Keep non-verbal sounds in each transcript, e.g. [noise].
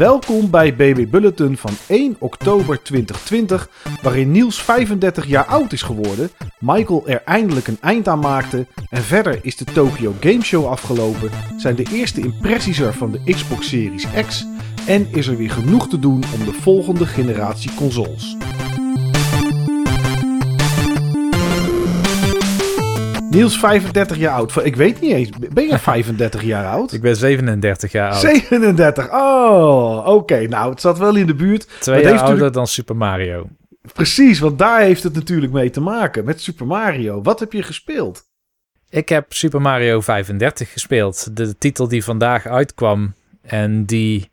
Welkom bij BB Bulletin van 1 oktober 2020, waarin Niels 35 jaar oud is geworden, Michael er eindelijk een eind aan maakte en verder is de Tokyo Game Show afgelopen, zijn de eerste impressies er van de Xbox Series X en is er weer genoeg te doen om de volgende generatie consoles. Niels, 35 jaar oud. Ik weet niet eens. Ben je 35 jaar oud? Ik ben 37 jaar oud. 37. Oh, oké. Nou, het zat wel in de buurt. Twee jaar ouder dan Super Mario. Precies, want daar heeft het natuurlijk mee te maken. Met Super Mario. Wat heb je gespeeld? Ik heb Super Mario 35 gespeeld. De titel die vandaag uitkwam. En die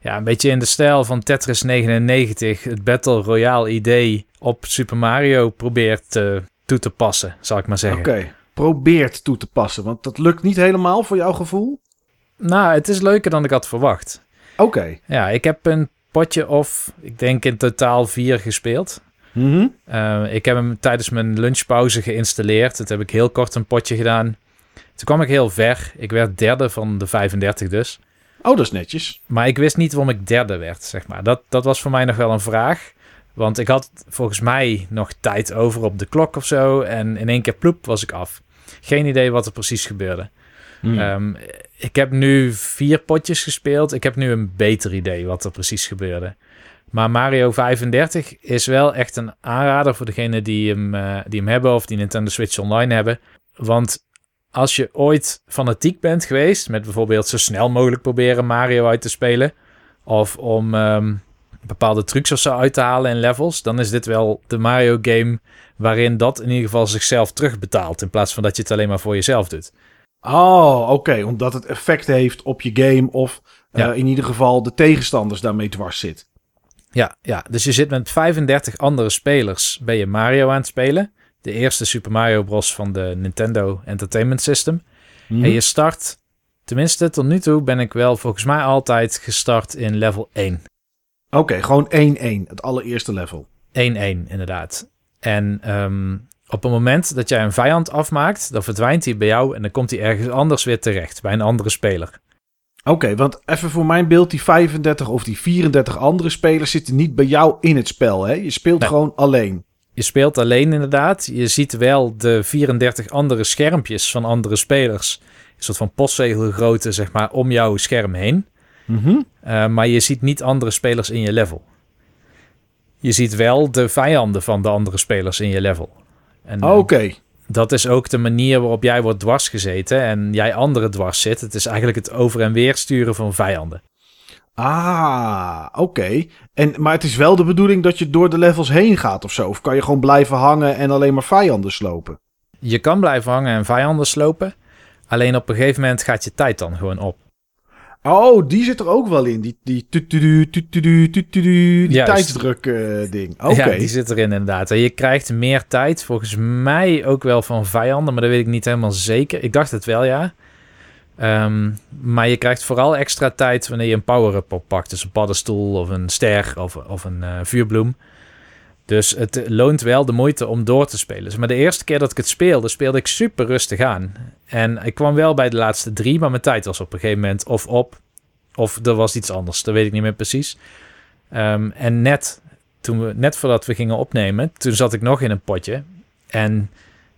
ja, een beetje in de stijl van Tetris 99, het Battle Royale idee op Super Mario probeert uh, toe te passen, zal ik maar zeggen. Oké, probeert toe te passen, want dat lukt niet helemaal voor jouw gevoel? Nou, het is leuker dan ik had verwacht. Oké. Ja, ik heb een potje of, ik denk in totaal vier gespeeld. Mhm. Uh, ik heb hem tijdens mijn lunchpauze geïnstalleerd. Dat heb ik heel kort een potje gedaan. Toen kwam ik heel ver. Ik werd derde van de 35 dus. Oh, dat is netjes. Maar ik wist niet waarom ik derde werd, zeg maar. Dat, dat was voor mij nog wel een vraag. Want ik had volgens mij nog tijd over op de klok of zo. En in één keer ploep was ik af. Geen idee wat er precies gebeurde. Hmm. Ehm, ik heb nu vier potjes gespeeld. Ik heb nu een beter idee wat er precies gebeurde. Maar Mario 35 is wel echt een aanrader voor degenen die hem, eh, die hem hebben of die Nintendo Switch Online hebben. Want als je ooit fanatiek bent geweest met bijvoorbeeld zo snel mogelijk proberen Mario uit te spelen. Of om ehm, bepaalde trucs of zo uit te halen in levels. Dan is dit wel de Mario game waarin dat in ieder geval zichzelf terugbetaalt. In plaats van dat je het alleen maar voor jezelf doet. Oh, oké. Omdat het effect heeft op je game of Ja. eh, in ieder geval de tegenstanders daarmee dwars zit. Ja, ja, dus je zit met 35 andere spelers ben je Mario aan het spelen. De eerste Super Mario Bros. van de Nintendo Entertainment System. Mhm. En je start, tenminste tot nu toe ben ik wel volgens mij altijd gestart in level 1. Oké, gewoon 1-1. Het allereerste level. 1-1 inderdaad. En ehm, op het moment dat jij een vijand afmaakt, dan verdwijnt hij bij jou en dan komt hij ergens anders weer terecht, bij een andere speler. Oké, want even voor mijn beeld, die 35 of die 34 andere spelers zitten niet bij jou in het spel, hè? Je speelt Nee. gewoon alleen. Je speelt alleen inderdaad. Je ziet wel de 34 andere schermpjes van andere spelers. Een soort van postzegelgrootte, zeg maar, om jouw scherm heen. Mhm. Uh, maar je ziet niet andere spelers in je level. Je ziet wel de vijanden van de andere spelers in je level. En uh, Oké. dat is ook de manier waarop jij wordt dwars gezeten en jij anderen dwars zit. Het is eigenlijk het over en weer sturen van vijanden. Ah, oké. En Maar het is wel de bedoeling dat je door de levels heen gaat of zo? Of kan je gewoon blijven hangen en alleen maar vijanden slopen? Je kan blijven hangen en vijanden slopen. Alleen op een gegeven moment gaat je tijd dan gewoon op. Oh, die zit er ook wel in. Die, die, tutudu, tutudu, tutudu, die tijdsdruk ding. Oké. Ja, die zit erin inderdaad. En je krijgt meer tijd, volgens mij ook wel van vijanden, maar dat weet ik niet helemaal zeker. Ik dacht het wel, ja. Ehm, maar je krijgt vooral extra tijd wanneer je een power-up oppakt. Dus een paddenstoel of een ster of, of een eh, vuurbloem. Dus het loont wel de moeite om door te spelen. Dus Maar de eerste keer dat ik het speelde, speelde ik super rustig aan. En ik kwam wel bij de laatste drie, maar mijn tijd was op een gegeven moment of op, of er was iets anders. Dat weet ik niet meer precies. Ehm, en net, toen we, net voordat we gingen opnemen, toen zat ik nog in een potje. En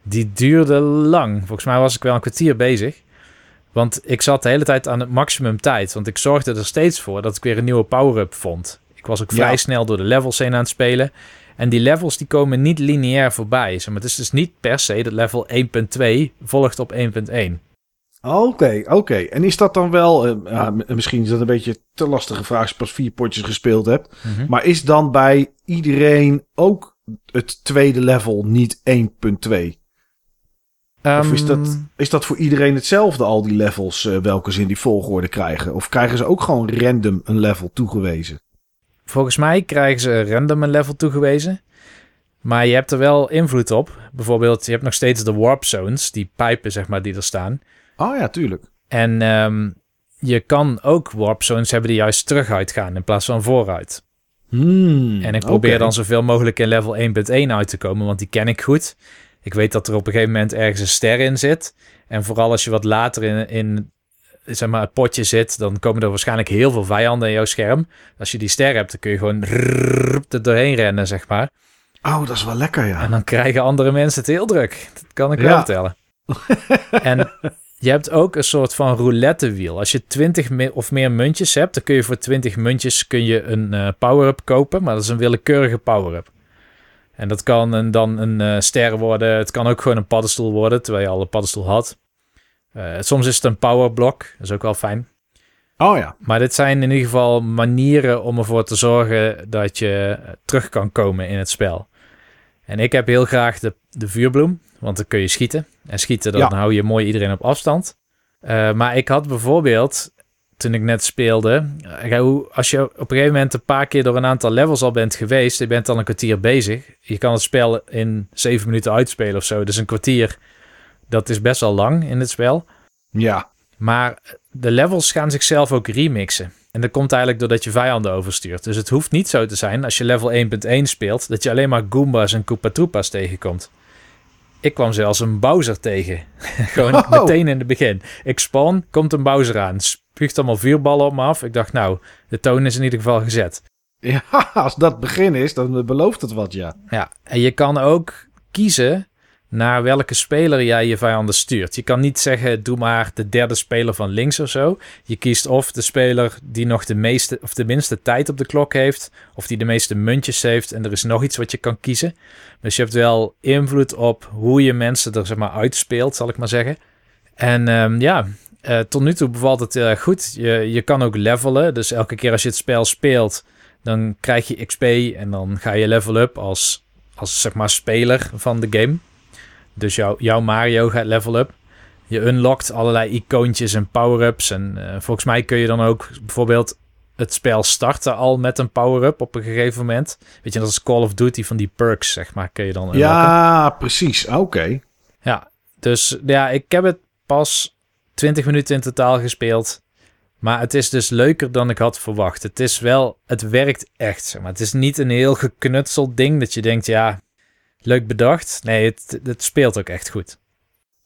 die duurde lang. Volgens mij was ik wel een kwartier bezig. Want ik zat de hele tijd aan het maximum tijd. Want ik zorgde er steeds voor dat ik weer een nieuwe power-up vond. Ik was ook vrij Ja. snel door de levels heen aan het spelen. En die levels die komen niet lineair voorbij. Zeg maar, het is dus niet per se dat level 1.2 volgt op 1.1. Oké, oké. En is dat dan wel... eh, misschien is dat een beetje te lastige vraag als je pas vier potjes gespeeld hebt. Mhm. Maar is dan bij iedereen ook het tweede level niet 1.2? Of is dat, Ehm, is dat voor iedereen hetzelfde, al die levels, eh, welke ze in die volgorde krijgen? Of krijgen ze ook gewoon random een level toegewezen? Volgens mij krijgen ze random een level toegewezen. Maar je hebt er wel invloed op. Bijvoorbeeld, je hebt nog steeds de warp zones, die pijpen zeg maar die er staan. Oh ja, tuurlijk. En ehm, je kan ook warp zones hebben die juist teruguit gaan in plaats van vooruit. Hmm, En ik probeer dan zoveel mogelijk in level 1.1 uit te komen, want die ken ik goed. Ik weet dat er op een gegeven moment ergens een ster in zit. En vooral als je wat later in, in zeg maar, het potje zit, dan komen er waarschijnlijk heel veel vijanden in jouw scherm. Als je die ster hebt, dan kun je gewoon er doorheen rennen, zeg maar. Oh, dat is wel lekker, ja. En dan krijgen andere mensen het heel druk. Dat kan ik wel vertellen. en je hebt ook een soort van roulettewiel. Als je 20 of meer muntjes hebt, dan kun je voor 20 muntjes kun je een uh, power-up kopen. Maar dat is een willekeurige power-up. En dat kan een, dan een uh, ster worden. Het kan ook gewoon een paddenstoel worden, terwijl je al een paddenstoel had. Uh, soms is het een powerblock. Dat is ook wel fijn. Oh ja. Maar dit zijn in ieder geval manieren om ervoor te zorgen dat je terug kan komen in het spel. En ik heb heel graag de, de vuurbloem, want dan kun je schieten. En schieten, dan hou je mooi iedereen op afstand. Uh, maar ik had bijvoorbeeld, toen ik net speelde, als je op een gegeven moment een paar keer door een aantal levels al bent geweest, je bent dan een kwartier bezig. Je kan het spel in zeven minuten uitspelen of zo. Dus een kwartier, dat is best wel lang in het spel. Ja. Maar de levels gaan zichzelf ook remixen. En dat komt eigenlijk doordat je vijanden overstuurt. Dus het hoeft niet zo te zijn als je level 1.1 speelt, dat je alleen maar Goombas en Koopa Troopas tegenkomt. Ik kwam zelfs een Bowser tegen. [laughs] Gewoon meteen in het begin. Ik spawn, komt een Bowser aan. Spuugt allemaal vuurballen op me af. Ik dacht, nou, de toon is in ieder geval gezet. Ja, [laughs] als dat begin is, dan belooft het wat, ja. Ja, en je kan ook kiezen naar welke speler jij je vijanden stuurt. Je kan niet zeggen, doe maar de derde speler van links of zo. Je kiest of de speler die nog de meeste of de minste tijd op de klok heeft, of die de meeste muntjes heeft. En er is nog iets wat je kan kiezen. Dus je hebt wel invloed op hoe je mensen er zeg maar uitspeelt, zal ik maar zeggen. En um, ja, uh, tot nu toe bevalt het erg goed. Je, je kan ook levelen. Dus elke keer als je het spel speelt, dan krijg je XP en dan ga je level up als, als zeg maar speler van de game. Dus jouw, jouw Mario gaat level up. Je unlockt allerlei icoontjes en power-ups. En uh, volgens mij kun je dan ook bijvoorbeeld het spel starten al met een power-up op een gegeven moment. Weet je, dat is Call of Duty van die perks, zeg maar, kun je dan unlocken. Ja, precies. Oké. Ja, dus ja, ik heb het pas 20 minuten in totaal gespeeld. Maar het is dus leuker dan ik had verwacht. Het is wel, het werkt echt. Zeg maar. Het is niet een heel geknutseld ding dat je denkt, ja, leuk bedacht. Nee, het, het speelt ook echt goed.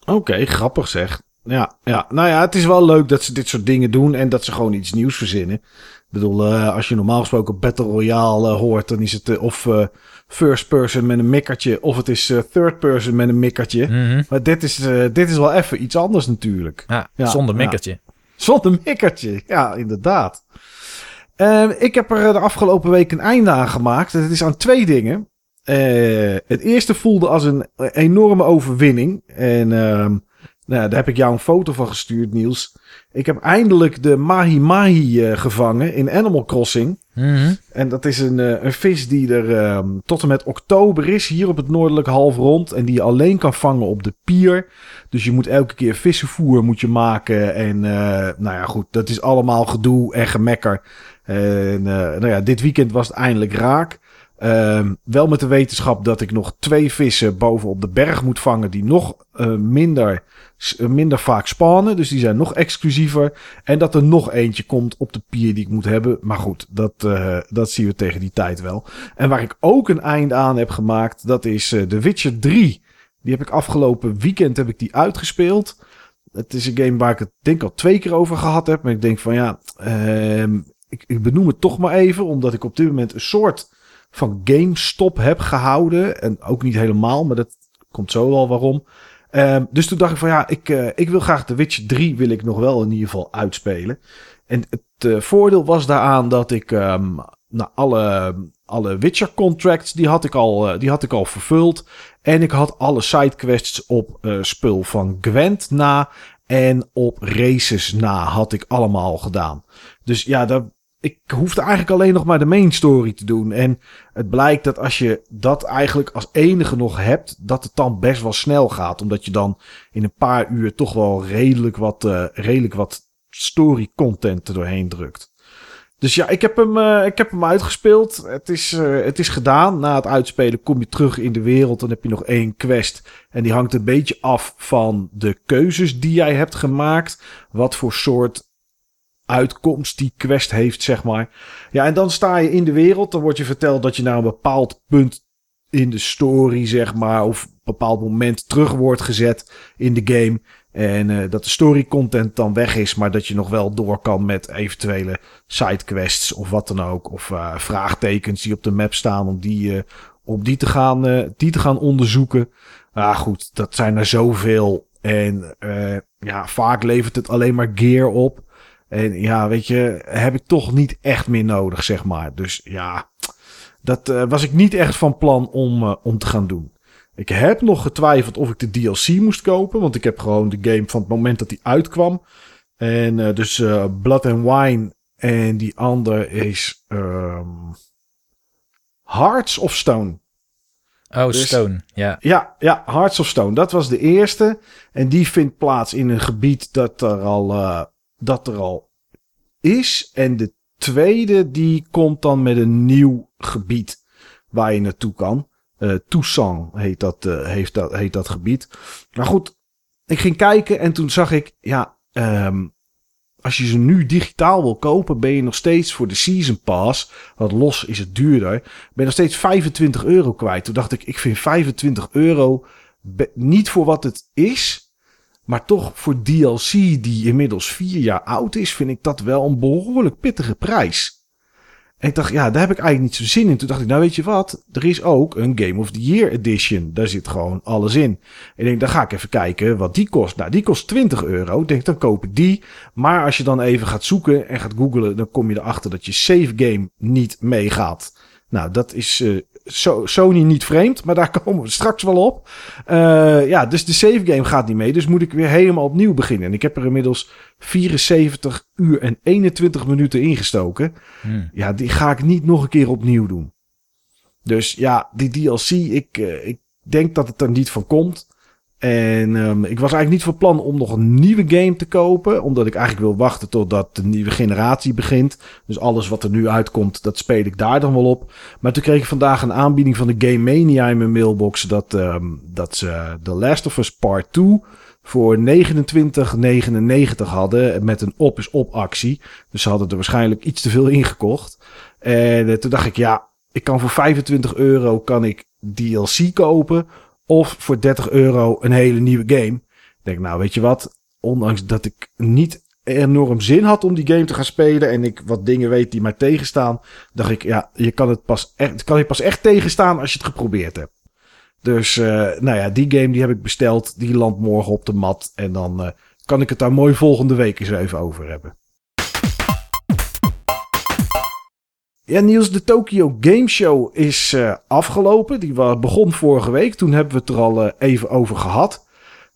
Oké, grappig zeg. Ja, ja, nou ja, het is wel leuk dat ze dit soort dingen doen en dat ze gewoon iets nieuws verzinnen. Ik bedoel, uh, als je normaal gesproken Battle Royale uh, hoort, dan is het uh, of first person met een mikkertje, of het is third person met een mikkertje. Mm -hmm. Maar dit is, dit is wel even iets anders natuurlijk. Ja, ja zonder mikkertje. Ja. Zonder mikkertje, ja, inderdaad. Ik heb er de afgelopen week een einde aan gemaakt. Het is aan twee dingen. Uh, het eerste voelde als een enorme overwinning. En uh, nou, daar heb ik jou een foto van gestuurd, Niels. Ik heb eindelijk de Mahi Mahi uh, gevangen in Animal Crossing. Mm -hmm. En dat is een, uh, een vis die er ehm, tot en met oktober is, hier op het noordelijk halfrond. En die je alleen kan vangen op de pier. Dus je moet elke keer vissenvoer moet je maken. En nou ja, goed, dat is allemaal gedoe en gemekker. En nou ja, dit weekend was het eindelijk raak. Um, wel met de wetenschap dat ik nog twee vissen boven op de berg moet vangen. Die nog uh, minder, uh, minder vaak spannen. Dus die zijn nog exclusiever. En dat er nog eentje komt op de pier die ik moet hebben. Maar goed, dat, uh, dat zien we tegen die tijd wel. En waar ik ook een eind aan heb gemaakt. Dat is The Witcher 3. Die heb ik afgelopen weekend heb ik die uitgespeeld. Het is een game waar ik het denk al twee keer over gehad heb. Maar ik denk van ja, ehm, ik, ik benoem het toch maar even. Omdat ik op dit moment een soort van GameStop heb gehouden. En ook niet helemaal, maar dat komt zo wel waarom. Um, dus toen dacht ik van ja, ik, uh, ik wil graag de Witcher 3 wil ik nog wel in ieder geval uitspelen. En het uh, voordeel was daaraan dat ik um, nou, alle, alle Witcher contracts, die had ik al, uh, die had ik al vervuld. En ik had alle sidequests op spul van Gwent na en op races na had ik allemaal gedaan. Dus ja, daar ik hoefde eigenlijk alleen nog maar de main story te doen. En het blijkt dat als je dat eigenlijk als enige nog hebt, dat het dan best wel snel gaat. Omdat je dan in een paar uur toch wel redelijk wat, uh, redelijk wat story content er doorheen drukt. Dus ja, ik heb hem, uh, ik heb hem uitgespeeld. Het is, uh, het is gedaan. Na het uitspelen kom je terug in de wereld. Dan heb je nog één quest. En die hangt een beetje af van de keuzes die jij hebt gemaakt. Wat voor soort uitkomst die quest heeft, zeg maar. Ja, en dan sta je in de wereld. Dan wordt je verteld dat je naar een bepaald punt in de story, zeg maar, of bepaald moment terug wordt gezet in de game. En uh, dat de story content dan weg is, maar dat je nog wel door kan met eventuele sidequests of wat dan ook. Of uh, vraagtekens die op de map staan om die, uh, om die, te, gaan, die te gaan onderzoeken. Ah, goed, dat zijn er zoveel. En ja, vaak levert het alleen maar gear op. En ja, weet je, heb ik toch niet echt meer nodig, zeg maar. Dus ja, dat was ik niet echt van plan om, om te gaan doen. Ik heb nog getwijfeld of ik de DLC moest kopen. Want ik heb gewoon de game van het moment dat die uitkwam. En uh, dus Blood and Wine. En die andere is um, Hearts of Stone. Oh, dus, Stone, ja. Ja, ja, Hearts of Stone. Dat was de eerste. En die vindt plaats in een gebied dat er al, dat er al is. En de tweede, die komt dan met een nieuw gebied waar je naartoe kan. Uh, Toussaint heet dat, uh, heeft dat, heet dat gebied. Maar goed, ik ging kijken en toen zag ik, ja, um, als je ze nu digitaal wil kopen, ben je nog steeds voor de Season Pass, wat los is het duurder, ben je nog steeds 25 euro kwijt. Toen dacht ik, ik vind 25 euro niet voor wat het is, maar toch voor DLC die inmiddels vier jaar oud is, vind ik dat wel een behoorlijk pittige prijs. En ik dacht, ja, daar heb ik eigenlijk niet zo zin in. Toen dacht ik, nou weet je wat, er is ook een Game of the Year edition. Daar zit gewoon alles in. En ik denk, dan ga ik even kijken wat die kost. Nou, die kost 20 euro. Ik denk, dan koop ik die. Maar als je dan even gaat zoeken en gaat googlen, dan kom je erachter dat je save game niet meegaat. Nou, dat is uh, Sony niet vreemd, maar daar [laughs] komen we straks wel op. Uh, ja, dus de save game gaat niet mee. Dus moet ik weer helemaal opnieuw beginnen. En ik heb er inmiddels 74 uur en 21 minuten ingestoken. Hmm. Ja, die ga ik niet nog een keer opnieuw doen. Dus ja, die DLC, ik, uh, ik denk dat het er niet van komt. En um, ik was eigenlijk niet van plan om nog een nieuwe game te kopen. Omdat ik eigenlijk wil wachten totdat de nieuwe generatie begint. Dus alles wat er nu uitkomt, dat speel ik daar dan wel op. Maar toen kreeg ik vandaag een aanbieding van de Game Mania in mijn mailbox. Dat, um, dat ze The Last of Us Part 2 voor 29,99 hadden. Met een op is op actie. Dus ze hadden er waarschijnlijk iets te veel ingekocht. En uh, toen dacht ik, ja, ik kan voor 25 euro kan ik DLC kopen. Of voor 30 euro een hele nieuwe game. Ik denk, nou, weet je wat? Ondanks dat ik niet enorm zin had om die game te gaan spelen. En ik wat dingen weet die mij tegenstaan. Dacht ik, ja, je kan het pas echt, kan je pas echt tegenstaan als je het geprobeerd hebt. Dus, uh, nou ja, die game die heb ik besteld. Die landt morgen op de mat. En dan uh, kan ik het daar mooi volgende week eens even over hebben. Ja, Niels, de Tokyo Game Show is uh, afgelopen. Die begon vorige week. Toen hebben we het er al uh, even over gehad.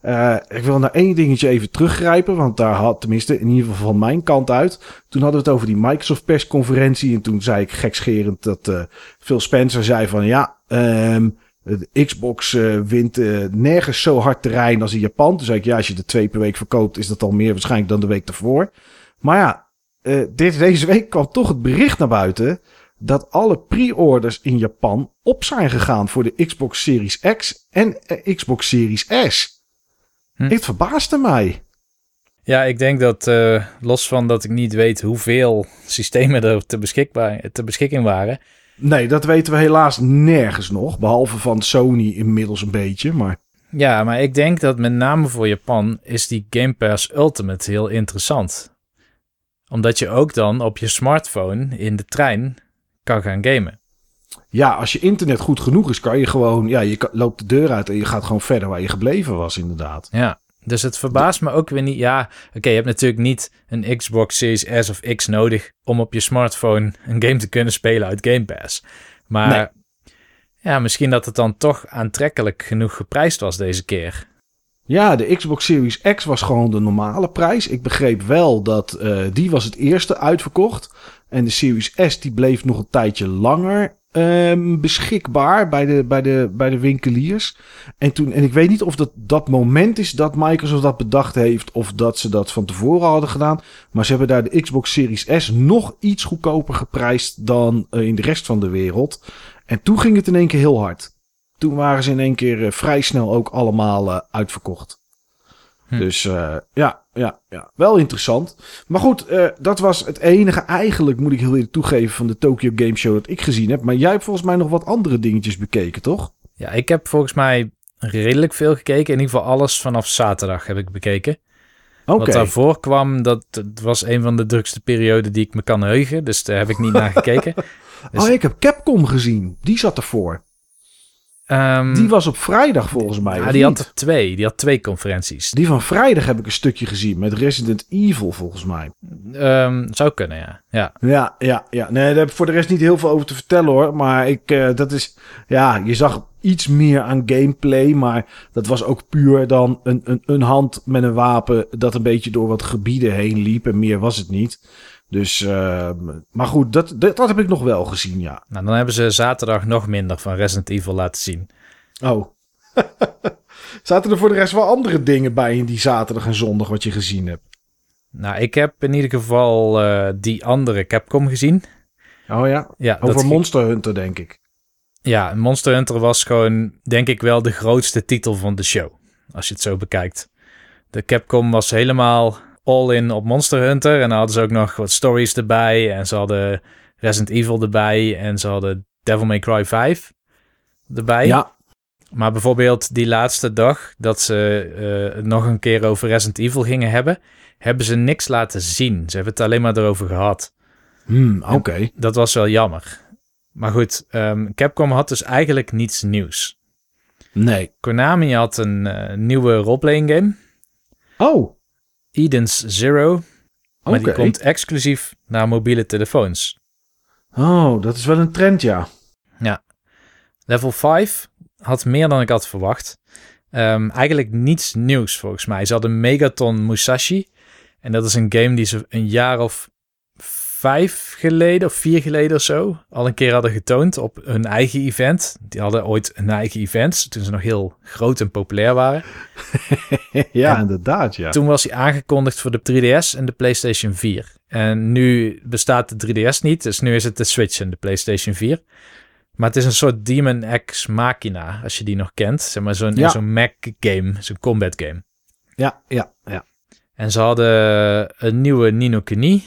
Uh, ik wil naar één dingetje even teruggrijpen. Want daar had, tenminste, in ieder geval van mijn kant uit. Toen hadden we het over die Microsoft persconferentie. En toen zei ik gekscherend dat Phil Spencer zei van ja, um, de Xbox wint nergens zo hard terrein als in Japan. Zei ik ja, als je er twee per week verkoopt, is dat al meer waarschijnlijk dan de week ervoor. Maar ja, uh, dit, deze week kwam toch het bericht naar buiten dat alle pre-orders in Japan op zijn gegaan voor de Xbox Series X en uh, Xbox Series S. Hm. Het verbaasde mij. Ja, ik denk dat uh, los van dat ik niet weet hoeveel systemen er te, beschikbaar, te beschikking waren. Nee, dat weten we helaas nergens nog. Behalve van Sony inmiddels een beetje, maar... Ja, maar ik denk dat met name voor Japan is die Game Pass Ultimate heel interessant omdat je ook dan op je smartphone in de trein kan gaan gamen. Ja, als je internet goed genoeg is, kan je gewoon, ja, je loopt de deur uit en je gaat gewoon verder waar je gebleven was, inderdaad. Ja, dus het verbaast me ook weer niet. Ja, oké, je hebt natuurlijk niet een Xbox Series S of X nodig om op je smartphone een game te kunnen spelen uit Game Pass. Maar ja, misschien dat het dan toch aantrekkelijk genoeg geprijsd was deze keer. Ja, de Xbox Series X was gewoon de normale prijs. Ik begreep wel dat uh, die was het eerste uitverkocht. En de Series S die bleef nog een tijdje langer um, beschikbaar bij de, bij, de, bij de winkeliers. En, toen, en ik weet niet of dat dat moment is dat Microsoft dat bedacht heeft. Of dat ze dat van tevoren hadden gedaan. Maar ze hebben daar de Xbox Series S nog iets goedkoper geprijsd dan uh, in de rest van de wereld. En toen ging het in één keer heel hard. Toen waren ze in één keer uh, vrij snel ook allemaal uh, uitverkocht. Hm. Dus uh, ja, ja, ja, wel interessant. Maar goed, dat was het enige eigenlijk, moet ik heel eerlijk toegeven, van de Tokyo Game Show dat ik gezien heb. Maar jij hebt volgens mij nog wat andere dingetjes bekeken, toch? Ja, ik heb volgens mij redelijk veel gekeken. In ieder geval alles vanaf zaterdag heb ik bekeken. Oké. Wat daarvoor kwam, dat, dat was een van de drukste perioden die ik me kan heugen. Dus daar heb ik niet naar gekeken. [laughs] Dus- Oh, ik heb Capcom gezien. Die zat ervoor. Ehm, Die was op vrijdag volgens mij. ja, die niet? had er twee. Die had twee conferenties. Die van vrijdag heb ik een stukje gezien met Resident Evil volgens mij. Ehm, zou kunnen, ja. ja. Ja, ja, ja. Nee, daar heb ik voor de rest niet heel veel over te vertellen hoor. Maar ik, eh, dat is, ja, je zag iets meer aan gameplay. Maar dat was ook puur dan een, een, een hand met een wapen dat een beetje door wat gebieden heen liep. En meer was het niet. Dus, eh, maar goed, dat, dat, dat heb ik nog wel gezien, ja. Nou, dan hebben ze zaterdag nog minder van Resident Evil laten zien. Oh. [laughs] Zaten er voor de rest wel andere dingen bij in die zaterdag en zondag wat je gezien hebt? Nou, ik heb in ieder geval eh, die andere Capcom gezien. Oh ja, Ja, over Monster Hunter denk ik. ja, Monster Hunter was gewoon, denk ik wel, de grootste titel van de show. Als je het zo bekijkt. De Capcom was helemaal all in op Monster Hunter. En dan hadden ze ook nog wat stories erbij. En ze hadden Resident Evil erbij. En ze hadden Devil May Cry 5 erbij. Ja, Maar bijvoorbeeld die laatste dag dat ze het nog een keer over Resident Evil gingen hebben, hebben ze niks laten zien. Ze hebben het alleen maar erover gehad. hmm, oké. Dat was wel jammer. Maar goed, ehm, Capcom had dus eigenlijk niets nieuws. Nee. Konami had een eh, nieuwe roleplaying game, Oh, Eden's Zero. Maar die komt exclusief naar mobiele telefoons. Oh, dat is wel een trend, ja. Level 5 had meer dan ik had verwacht. Ehm, eigenlijk niets nieuws volgens mij. Ze hadden Megaton Musashi. En dat is een game die ze een jaar of vijf geleden of vier geleden of zo al een keer hadden getoond op hun eigen event. Die hadden ooit een eigen event toen ze nog heel groot en populair waren. [laughs] ja, En inderdaad, ja. Toen was hij aangekondigd voor de 3DS en de PlayStation 4. En nu bestaat de 3DS niet, dus nu is het de Switch en de PlayStation 4. Maar het is een soort Demon X Machina, als je die nog kent. Zeg maar zo'n Ja. zo'n Mac game, zo'n combat game. Ja, ja, ja. En ze hadden een nieuwe Nino Kuni.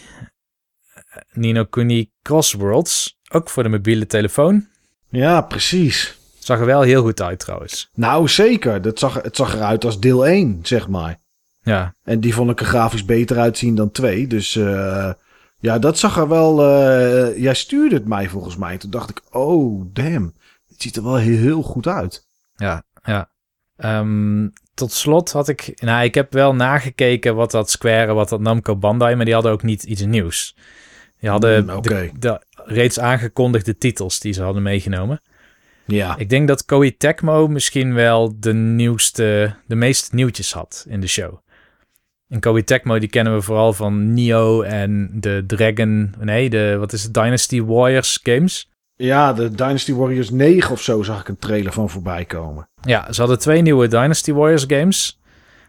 Nino Kuni Crossworlds, ook voor de mobiele telefoon. Ja, precies. Zag er wel heel goed uit trouwens. Nou, zeker. Dat zag, het zag eruit als deel 1, zeg maar. Ja, En die vond ik er grafisch beter uitzien dan 2. Dus eh, ja, dat zag er wel... eh, jij stuurde het mij volgens mij. Toen dacht ik, oh, damn. Het ziet er wel heel, heel goed uit. ja, ja. Ehm, tot slot had ik... Nou, ik heb wel nagekeken wat dat Square, wat dat Namco Bandai... maar die hadden ook niet iets nieuws. Die hadden Mm, de, de reeds aangekondigde titels die ze hadden meegenomen. Ja. Ik denk dat Koei Tecmo misschien wel de nieuwste, de meeste nieuwtjes had in de show. En Koei Tecmo, die kennen we vooral van Nioh en de Dragon, nee, de, wat is het, Dynasty Warriors games. Ja, de Dynasty Warriors 9 of zo zag ik een trailer van voorbij komen. Ja, ze hadden twee nieuwe Dynasty Warriors games.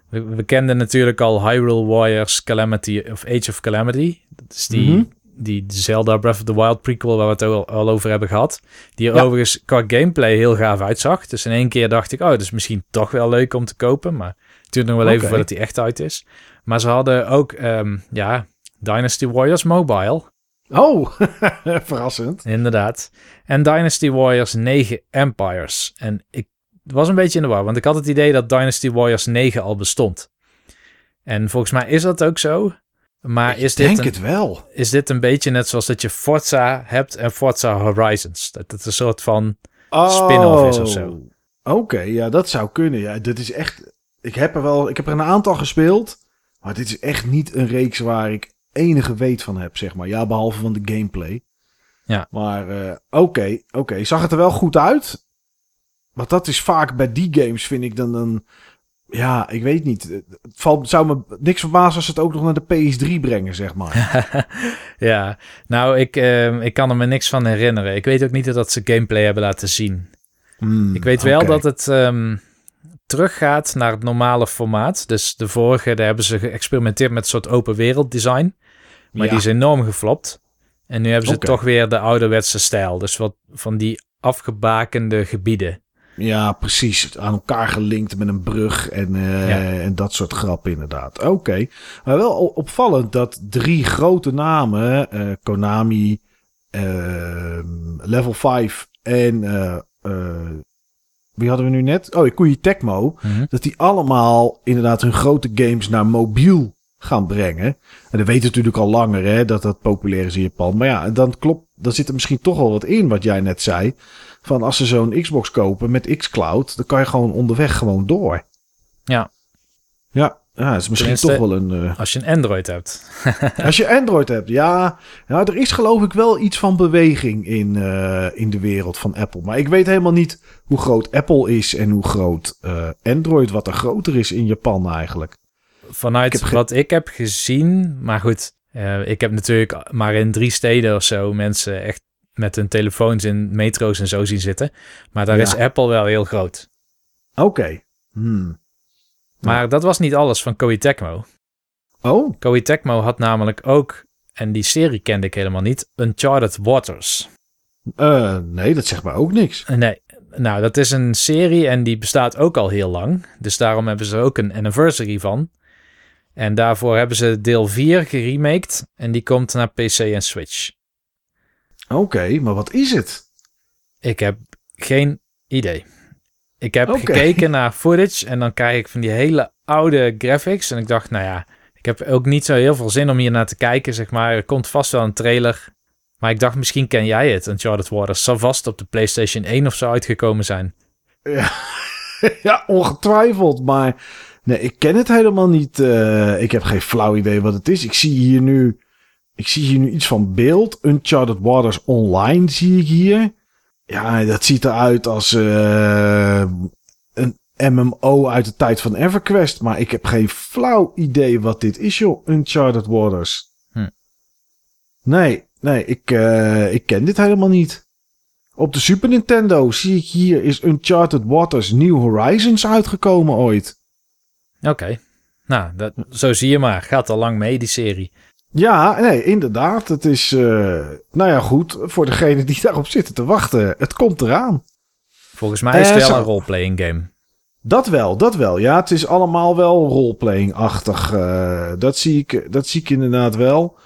We, we kenden natuurlijk al Hyrule Warriors Calamity of Age of Calamity. Dat is die, Mhm. Die Zelda Breath of the Wild prequel waar we het al, al over hebben gehad. Die er Ja. overigens qua gameplay heel gaaf uitzag. Dus in één keer dacht ik, oh, dat is misschien toch wel leuk om te kopen. Maar het duurt nog wel even voordat die echt uit is. Maar ze hadden ook, ehm, ja, Dynasty Warriors Mobile. Oh, [laughs] verrassend. Inderdaad. En Dynasty Warriors 9 Empires. En ik was een beetje in de war, want ik had het idee dat Dynasty Warriors 9 al bestond. En volgens mij is dat ook zo. Maar is ik dit, denk een, het wel. is dit een beetje net zoals dat je Forza hebt en Forza Horizons? Dat het een soort van... spin-off is of zo. Oh, Oké, ja, dat zou kunnen. Ja, dit is echt. Ik heb er wel. Ik heb er een aantal gespeeld. Maar dit is echt niet een reeks waar ik enige weet van heb, zeg maar. Ja, behalve van de gameplay. Ja. Maar eh, oké, oké. Zag het er wel goed uit? Want dat is vaak bij die games, vind ik dan een. Ja, ik weet niet. Het valt, zou me niks verbazen als ze het ook nog naar de PS3 brengen, zeg maar. [laughs] ja, nou, ik, ehm, ik kan er me niks van herinneren. Ik weet ook niet dat ze gameplay hebben laten zien. Hmm, Ik weet wel dat het ehm, teruggaat naar het normale formaat. Dus de vorige, daar hebben ze geëxperimenteerd met een soort open wereld design. Maar Ja. die is enorm geflopt. En nu hebben ze toch weer de ouderwetse stijl. Dus wat van die afgebakende gebieden. Ja, precies. Aan elkaar gelinkt met een brug en, eh, Ja. en dat soort grappen inderdaad. Oké. Maar wel opvallend dat drie grote namen, eh, Konami, ehm, Level 5 en eh, wie hadden we nu net? Oh, Koei Tecmo. Mhm. Dat die allemaal inderdaad hun grote games naar mobiel gaan brengen. En dat weten we natuurlijk al langer hè, dat dat populair is in Japan. Maar ja, dan klopt, dan zit er misschien toch wel wat in wat jij net zei. Van als ze zo'n Xbox kopen met xCloud, dan kan je gewoon onderweg gewoon door. Ja. Ja, ja is misschien Tenminste- toch wel een... eh, Als je een Android hebt. [laughs] Als je Android hebt, ja. ja. Er is geloof ik wel iets van beweging in, eh, in de wereld van Apple. Maar ik weet helemaal niet hoe groot Apple is en hoe groot eh, Android, wat er groter is in Japan eigenlijk. Vanuit Ik wat ik heb gezien, maar goed, ik heb natuurlijk maar in drie steden of zo mensen echt met hun telefoons in metro's en zo zien zitten. Maar daar Ja. is Apple wel heel groot. Oké. Hmm. Maar dat was niet alles van Koei Tecmo. Oh, Koei Tecmo had namelijk ook, en die serie kende ik helemaal niet, Uncharted Waters. eh, nee, dat zegt mij ook niks. Nee, nou dat is een serie en die bestaat ook al heel lang. Dus daarom hebben ze ook een anniversary van. En daarvoor hebben ze deel 4 geremaked en die komt naar PC en Switch. Oké, maar wat is het? Ik heb geen idee. Ik heb gekeken naar footage en dan krijg ik van die hele oude graphics. En ik dacht, nou ja, ik heb ook niet zo heel veel zin om hier naar te kijken, zeg maar. Er komt vast wel een trailer. Maar ik dacht, misschien ken jij het, Uncharted Waters. Zal vast op de PlayStation 1 of zo uitgekomen zijn. Ja, [laughs] ja ongetwijfeld. Maar nee, ik ken het helemaal niet. Eh, ik heb geen flauw idee wat het is. Ik zie hier nu, ik zie hier nu iets van beeld. Uncharted Waters Online zie ik hier. Ja, dat ziet eruit als eh, een MMO uit de tijd van EverQuest. Maar ik heb geen flauw idee wat dit is, joh. Uncharted Waters. Hm. Nee, nee, ik, eh, ik ken dit helemaal niet. Op de Super Nintendo zie ik hier is Uncharted Waters New Horizons uitgekomen ooit. Oké. Nou, dat, zo zie je maar. Gaat al lang mee, die serie. Ja, nee, inderdaad. Het is, eh, nou ja, goed. Voor degene die daarop zitten te wachten. Het komt eraan. Volgens mij is het Eh, wel zo- een roleplaying game. Dat wel, dat wel. Ja, het is allemaal wel roleplaying-achtig. eh, dat, zie ik, dat zie ik inderdaad wel.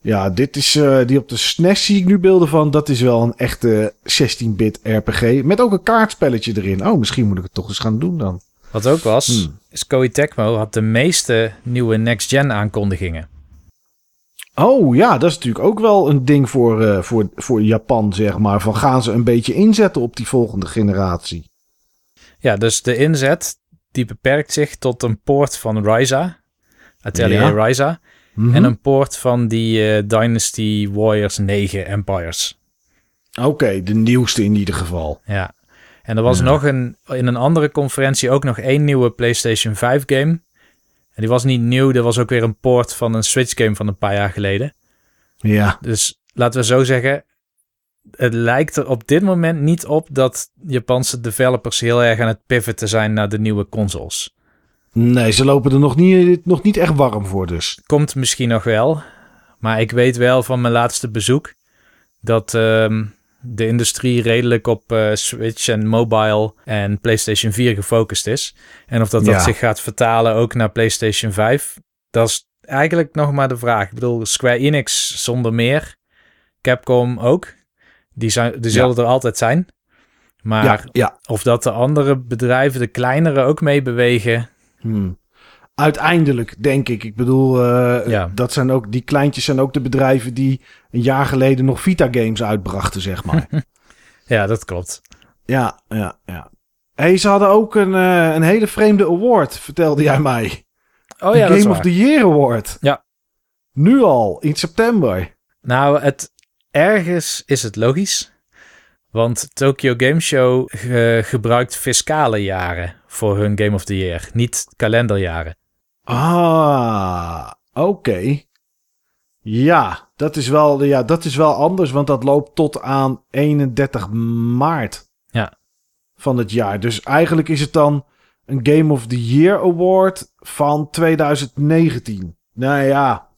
Ja, dit is, die op de SNES zie ik nu beelden van. Dat is wel een echte 16-bit RPG. Met ook een kaartspelletje erin. Oh, misschien moet ik het toch eens gaan doen dan. Wat ook was, Hmm. is Koei Tecmo had de meeste nieuwe next-gen aankondigingen. Oh ja, dat is natuurlijk ook wel een ding voor, eh, voor, voor Japan, zeg maar. Van gaan ze een beetje inzetten op die volgende generatie? Ja, dus de inzet die beperkt zich tot een poort van Ryza, Atelier Ja. Ryza, Mhm. en een poort van die eh, Dynasty Warriors 9 Empires. Oké, de nieuwste in ieder geval. Ja. En er was Ja. nog een, in een andere conferentie ook nog één nieuwe PlayStation 5 game. En die was niet nieuw, dat was ook weer een poort van een Switch game van een paar jaar geleden. Ja, Dus laten we zo zeggen, het lijkt er op dit moment niet op dat Japanse developers heel erg aan het pivoten zijn naar de nieuwe consoles. nee, ze lopen er nog niet, nog niet echt warm voor dus. Komt misschien nog wel, maar ik weet wel van mijn laatste bezoek dat ehm, de industrie redelijk op eh, Switch en mobile en PlayStation 4 gefocust is. En of dat, Ja. dat zich gaat vertalen ook naar PlayStation 5, dat is eigenlijk nog maar de vraag. Ik bedoel, Square Enix zonder meer, Capcom ook. Die, zijn, die zullen er altijd zijn. Maar ja, of dat de andere bedrijven, de kleinere, ook meebewegen, Hmm. Uiteindelijk, denk ik. Ik bedoel, eh, Ja. dat zijn ook, die kleintjes zijn ook de bedrijven die een jaar geleden nog Vita-games uitbrachten, zeg maar. [laughs] ja, dat klopt. ja, ja, ja. Hey, ze hadden ook een, eh, een hele vreemde award, vertelde jij mij. Oh de ja, is Game of the Year Award. Ja. Nu al, in september. Nou, het, ergens is het logisch. Want Tokyo Game Show ge- gebruikt fiscale jaren voor hun Game of the Year, niet kalenderjaren. Ah, oké. Ja, dat is wel, ja, dat is wel anders, want dat loopt tot aan 31 maart Ja. van het jaar. Dus eigenlijk is het dan een Game of the Year Award van 2019. Nou ja,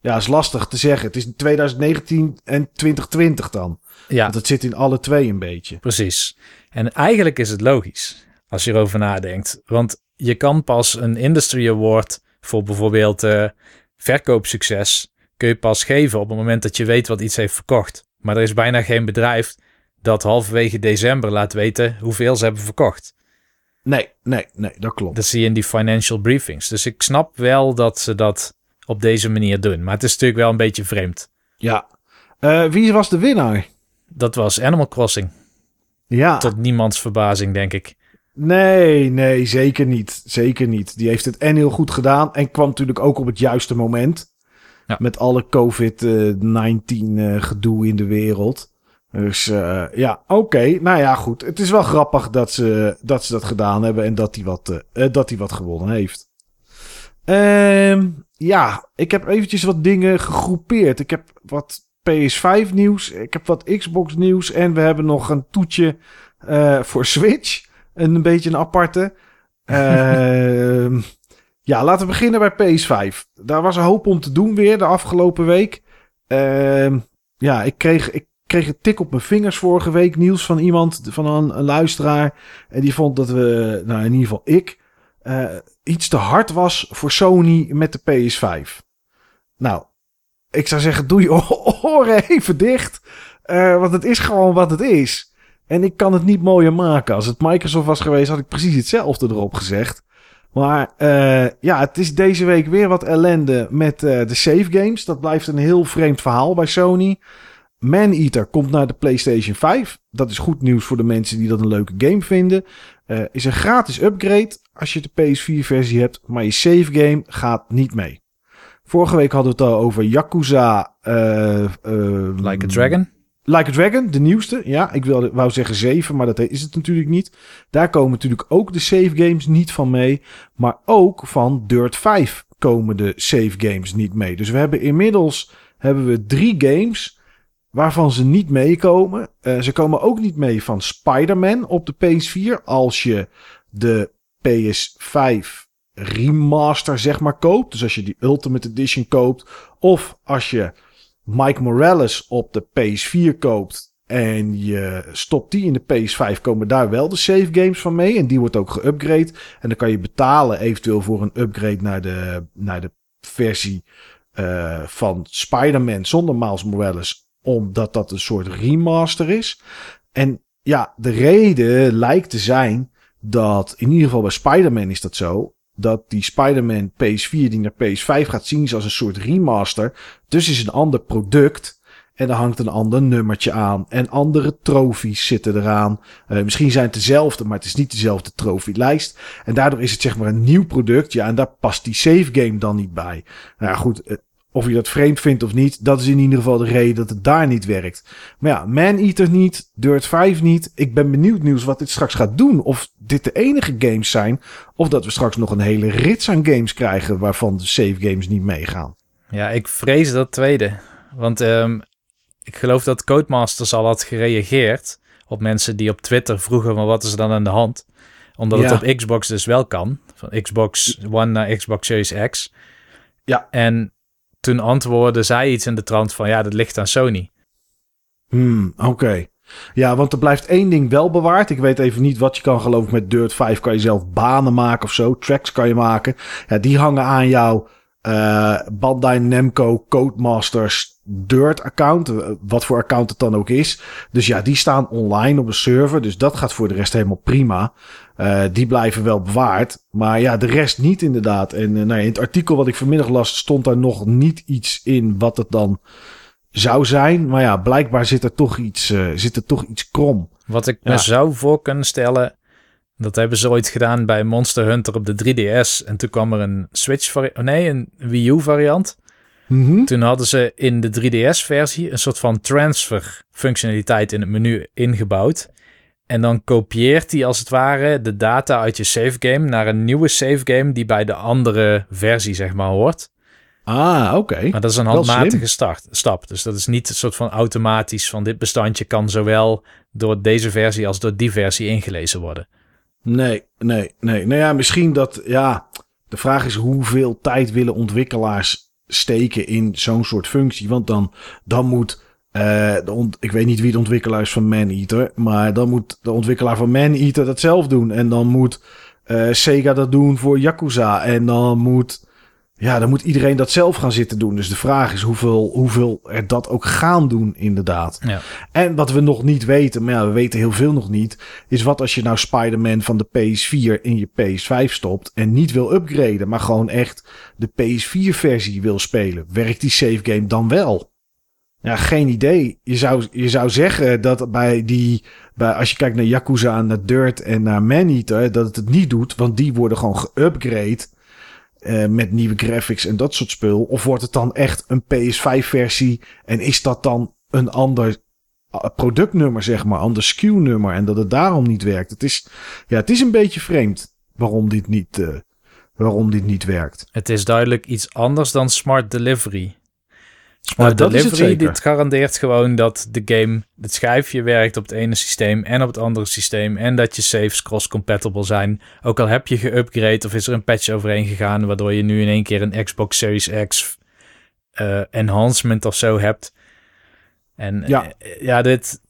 ja, is lastig te zeggen. Het is 2019 en 2020 dan. Ja, Want het zit in alle twee een beetje. precies. En eigenlijk is het logisch als je erover nadenkt. Want je kan pas een Industry Award voor bijvoorbeeld eh, verkoopsucces kun je pas geven op het moment dat je weet wat iets heeft verkocht. Maar er is bijna geen bedrijf dat halverwege december laat weten hoeveel ze hebben verkocht. Nee, nee, nee, dat klopt. Dat zie je in die financial briefings. Dus ik snap wel dat ze dat op deze manier doen. Maar het is natuurlijk wel een beetje vreemd. Ja. Uh, wie was de winnaar? Dat was Animal Crossing. Ja. Tot niemands verbazing, denk ik. Nee, nee, zeker niet. Zeker niet. Die heeft het en heel goed gedaan. En kwam natuurlijk ook op het juiste moment. Ja. Met alle COVID-19 uh, gedoe in de wereld. Dus uh, ja, oké. Nou ja, goed. Het is wel grappig dat ze dat, ze dat gedaan hebben. En dat hij wat, uh, dat hij wat gewonnen heeft. Ehm ja, ik heb eventjes wat dingen gegroepeerd. Ik heb wat PS5 nieuws. Ik heb wat Xbox nieuws. En we hebben nog een toetje uh, voor Switch. Een beetje een aparte. Uh, [laughs] ja, laten we beginnen bij PS5. Daar was een hoop om te doen weer de afgelopen week. Uh, ja, ik kreeg, ik kreeg een tik op mijn vingers vorige week. Nieuws van iemand, van een, een luisteraar. En die vond dat we, nou in ieder geval ik, uh, iets te hard was voor Sony met de PS5. Nou, ik zou zeggen, doe je [laughs] oren even dicht. Uh, want het is gewoon wat het is. En ik kan het niet mooier maken. Als het Microsoft was geweest, had ik precies hetzelfde erop gezegd. Maar uh, ja, het is deze week weer wat ellende met uh, de save games. Dat blijft een heel vreemd verhaal bij Sony. Maneater komt naar de PlayStation 5. Dat is goed nieuws voor de mensen die dat een leuke game vinden. Uh, is een gratis upgrade als je de PS4-versie hebt, maar je save game gaat niet mee. Vorige week hadden we het al over Yakuza. Like a Dragon? Like a Dragon, de nieuwste. Ja, ik wilde, wou zeggen 7, maar dat is het natuurlijk niet. Daar komen natuurlijk ook de save games niet van mee. Maar ook van Dirt 5 komen de save games niet mee. Dus we hebben inmiddels hebben we drie games waarvan ze niet meekomen. Uh, ze komen ook niet mee van Spider-Man op de PS4 als je de PS5 remaster zeg maar koopt. Dus als je die Ultimate Edition koopt of als je Mike Morales op de PS4 koopt en je stopt die in de PS5, komen daar wel de save games van mee. En die wordt ook geupgrade. En dan kan je betalen eventueel voor een upgrade naar de, naar de versie uh, van Spider-Man zonder Miles Morales. Omdat dat een soort remaster is. En ja, de reden lijkt te zijn dat in ieder geval bij Spider-Man is dat zo. Dat die Spider-Man PS4 die naar PS5 gaat zien als een soort remaster. Dus is een ander product. En er hangt een ander nummertje aan. En andere trofies zitten eraan. Uh, misschien zijn het dezelfde, maar het is niet dezelfde trofielijst. En daardoor is het zeg maar een nieuw product. Ja, en daar past die save game dan niet bij. Nou ja, goed. Of je dat vreemd vindt of niet, dat is in ieder geval de reden dat het daar niet werkt. Maar ja, Man-Eater niet, Dirt 5 niet. Ik ben benieuwd nieuws wat dit straks gaat doen. Of dit de enige games zijn. Of dat we straks nog een hele rits aan games krijgen waarvan de save games niet meegaan. Ja, ik vrees dat tweede. Want um, ik geloof dat Codemasters al had gereageerd op mensen die op Twitter vroegen van wat is er dan aan de hand. Omdat ja. het op Xbox dus wel kan. Van Xbox One naar Xbox Series X. Ja. En toen antwoordde zij iets in de trant van ja, dat ligt aan Sony. Hmm, oké. Ja, want er blijft één ding wel bewaard. Ik weet even niet wat je kan geloven met Dirt 5. Kan je zelf banen maken of zo. Tracks kan je maken. Ja, die hangen aan jouw uh, Bandai Namco Codemasters Dirt account. Wat voor account het dan ook is. Dus ja, die staan online op een server. Dus dat gaat voor de rest helemaal prima. Uh, die blijven wel bewaard. Maar ja, de rest niet inderdaad. En uh, nou ja, in het artikel wat ik vanmiddag las stond daar nog niet iets in wat het dan zou zijn. Maar ja, blijkbaar zit er toch iets, uh, zit er toch iets krom. Wat ik ja. me zou voor kunnen stellen. Dat hebben ze ooit gedaan bij Monster Hunter op de 3DS. En toen kwam er een Switch variant. Oh nee, een Wii U variant. Mm -hmm. Toen hadden ze in de 3DS-versie een soort van transfer-functionaliteit in het menu ingebouwd. En dan kopieert hij als het ware de data uit je save game naar een nieuwe save game die bij de andere versie zeg maar hoort. Ah, oké. Okay. Maar dat is een handmatige start, stap. Dus dat is niet een soort van automatisch van dit bestandje kan zowel door deze versie als door die versie ingelezen worden. Nee, nee, nee. Nou ja, misschien dat, ja, de vraag is hoeveel tijd willen ontwikkelaars steken in zo'n soort functie. Want dan, dan moet, uh, ik weet niet wie de ontwikkelaar is van Maneater, maar dan moet de ontwikkelaar van Maneater dat zelf doen. En dan moet uh, Sega dat doen voor Yakuza. En dan moet ja, dan moet iedereen dat zelf gaan zitten doen. Dus de vraag is hoeveel, hoeveel er dat ook gaan doen, inderdaad. Ja. En wat we nog niet weten, maar ja, we weten heel veel nog niet, is wat als je nou Spider-Man van de PS4 in je PS5 stopt en niet wil upgraden, maar gewoon echt de PS4-versie wil spelen. Werkt die save game dan wel? Ja, geen idee. Je zou, je zou zeggen dat bij die, bij, als je kijkt naar Yakuza, naar Dirt en naar Maneater, dat het het niet doet, want die worden gewoon geupgrade uh, met nieuwe graphics en dat soort spul. Of wordt het dan echt een PS5-versie en is dat dan een ander productnummer, zeg maar, ander SKU-nummer en dat het daarom niet werkt? Het is, ja, het is een beetje vreemd waarom dit niet, uh, waarom dit niet werkt. Het is duidelijk iets anders dan Smart Delivery. Smart uh, Delivery, dit garandeert gewoon dat de game, het schijfje werkt op het ene systeem en op het andere systeem. En dat je saves cross-compatible zijn. Ook al heb je geupgrade of is er een patch overheen gegaan, waardoor je nu in één keer een Xbox Series X uh, enhancement of zo hebt. En ja, uh, ja dit,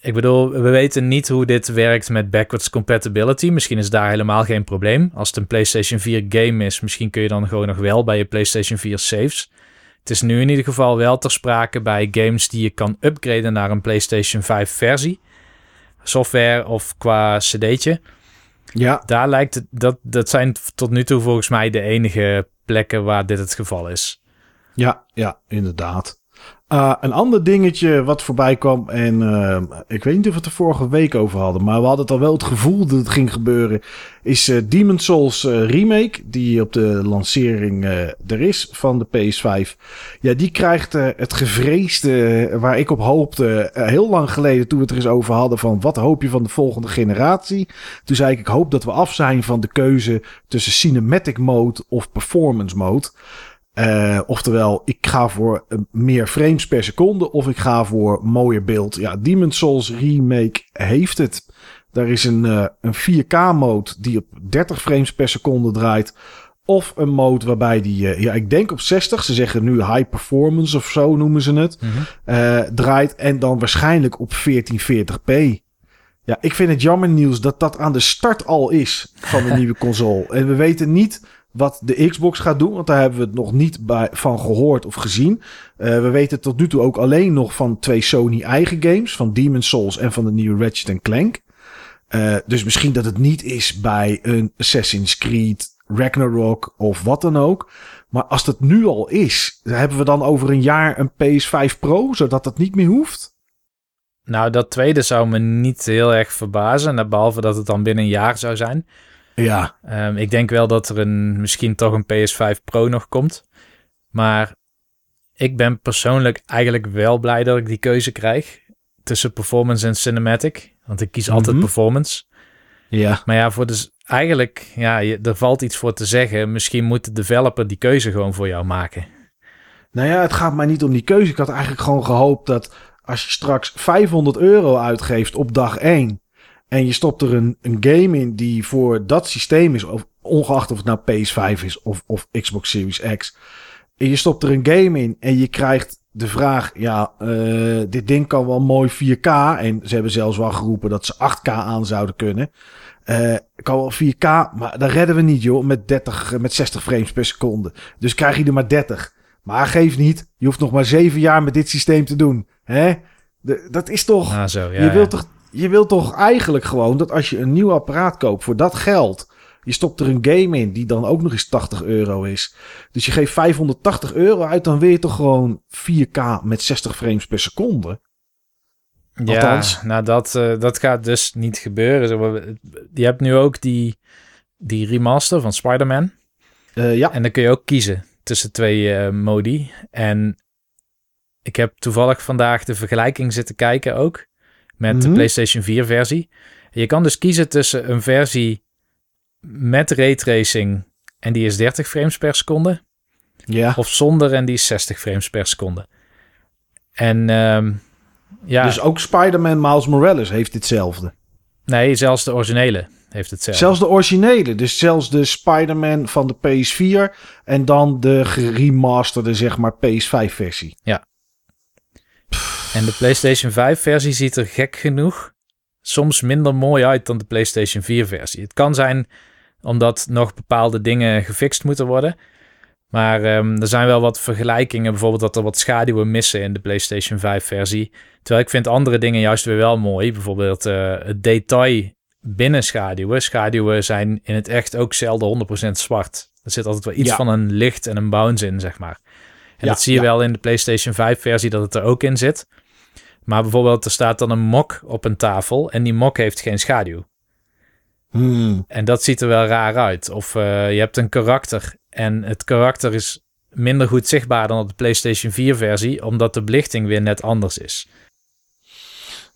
ik bedoel, we weten niet hoe dit werkt met backwards compatibility. Misschien is daar helemaal geen probleem. Als het een PlayStation 4 game is, misschien kun je dan gewoon nog wel bij je PlayStation 4 saves. Het is nu in ieder geval wel ter sprake bij games die je kan upgraden naar een PlayStation 5 versie. Software of qua cd'tje. Ja. Daar lijkt het, dat, dat zijn tot nu toe volgens mij de enige plekken waar dit het geval is. Ja, ja, inderdaad. Uh, een ander dingetje wat voorbij kwam, en uh, ik weet niet of we het er vorige week over hadden, maar we hadden het al wel het gevoel dat het ging gebeuren, is uh, Demon Souls Remake, die op de lancering er is van de PS5. Ja, die krijgt het gevreesde, waar ik op hoopte, heel lang geleden toen we het er eens over hadden, van wat hoop je van de volgende generatie? Toen zei ik, ik hoop dat we af zijn van de keuze tussen cinematic mode of performance mode. Uh, oftewel, ik ga voor meer frames per seconde of ik ga voor mooier beeld. Ja, Demon's Souls Remake heeft het. Daar is een, uh, een 4K-mode die op 30 frames per seconde draait. Of een mode waarbij die, uh, ja, ik denk op 60, ze zeggen nu high performance of zo noemen ze het, mm -hmm. draait. En dan waarschijnlijk op 1440p. Ja, ik vind het jammer nieuws dat dat aan de start al is van de [laughs] nieuwe console. En we weten niet wat de Xbox gaat doen. Want daar hebben we het nog niet bij, van gehoord of gezien. Uh, we weten tot nu toe ook alleen nog van twee Sony eigen games. Van Demon's Souls en van de nieuwe Ratchet Clank. Uh, dus misschien dat het niet is bij een Assassin's Creed, Ragnarok of wat dan ook. Maar als dat nu al is, hebben we dan over een jaar een PS5 Pro, zodat dat niet meer hoeft? Nou, dat tweede zou me niet heel erg verbazen. Behalve dat het dan binnen een jaar zou zijn. Ja. Um, ik denk wel dat er een, misschien toch een PS5 Pro nog komt. Maar ik ben persoonlijk eigenlijk wel blij dat ik die keuze krijg tussen performance en cinematic. Want ik kies mm -hmm. altijd performance. Ja. Maar ja, voor dus eigenlijk, ja, je, er valt iets voor te zeggen. Misschien moet de developer die keuze gewoon voor jou maken. Nou ja, het gaat mij niet om die keuze. Ik had eigenlijk gewoon gehoopt dat als je straks 500 euro uitgeeft op dag 1 en je stopt er een, een game in die voor dat systeem is, of, ongeacht of het nou PS5 is of, of Xbox Series X. En je stopt er een game in en je krijgt de vraag, ja, uh, dit ding kan wel mooi 4K. En ze hebben zelfs wel geroepen dat ze 8K aan zouden kunnen. Uh, kan wel 4K, maar dat redden we niet, joh, met 30, met 60 frames per seconde. Dus krijg je er maar 30. Maar geef niet, je hoeft nog maar 7 jaar met dit systeem te doen. Hè? De, dat is toch, ah, zo, ja, je wilt toch je wilt toch eigenlijk gewoon dat als je een nieuw apparaat koopt voor dat geld. Je stopt er een game in die dan ook nog eens 80 euro is. Dus je geeft 580 euro uit, dan wil je toch gewoon 4K met 60 frames per seconde. Ja, nou dat, uh, dat gaat dus niet gebeuren. Je hebt nu ook die, die remaster van Spider-Man. Uh, ja. En dan kun je ook kiezen tussen twee uh, modi. En ik heb toevallig vandaag de vergelijking zitten kijken ook met mm -hmm. de PlayStation 4 versie. Je kan dus kiezen tussen een versie met raytracing en die is 30 frames per seconde. Ja. Of zonder en die is 60 frames per seconde. En um, ja. Dus ook Spider-Man Miles Morales heeft hetzelfde. Nee, zelfs de originele heeft hetzelfde. Zelfs de originele. Dus zelfs de Spider-Man van de PS4 en dan de geremasterde, zeg maar, PS5-versie. Ja. En de PlayStation 5 versie ziet er gek genoeg soms minder mooi uit dan de PlayStation 4 versie. Het kan zijn omdat nog bepaalde dingen gefixt moeten worden. Maar ehm, er zijn wel wat vergelijkingen. Bijvoorbeeld dat er wat schaduwen missen in de PlayStation 5 versie. Terwijl ik vind andere dingen juist weer wel mooi. Bijvoorbeeld uh, het detail binnen schaduwen. Schaduwen zijn in het echt ook zelden 100% zwart. Er zit altijd wel iets van een licht en een bounce in, zeg maar. En dat zie je wel in de PlayStation 5 versie dat het er ook in zit. Maar bijvoorbeeld er staat dan een mok op een tafel en die mok heeft geen schaduw. Hmm. En dat ziet er wel raar uit. Of uh, je hebt een karakter en het karakter is minder goed zichtbaar dan op de PlayStation 4 versie, omdat de belichting weer net anders is.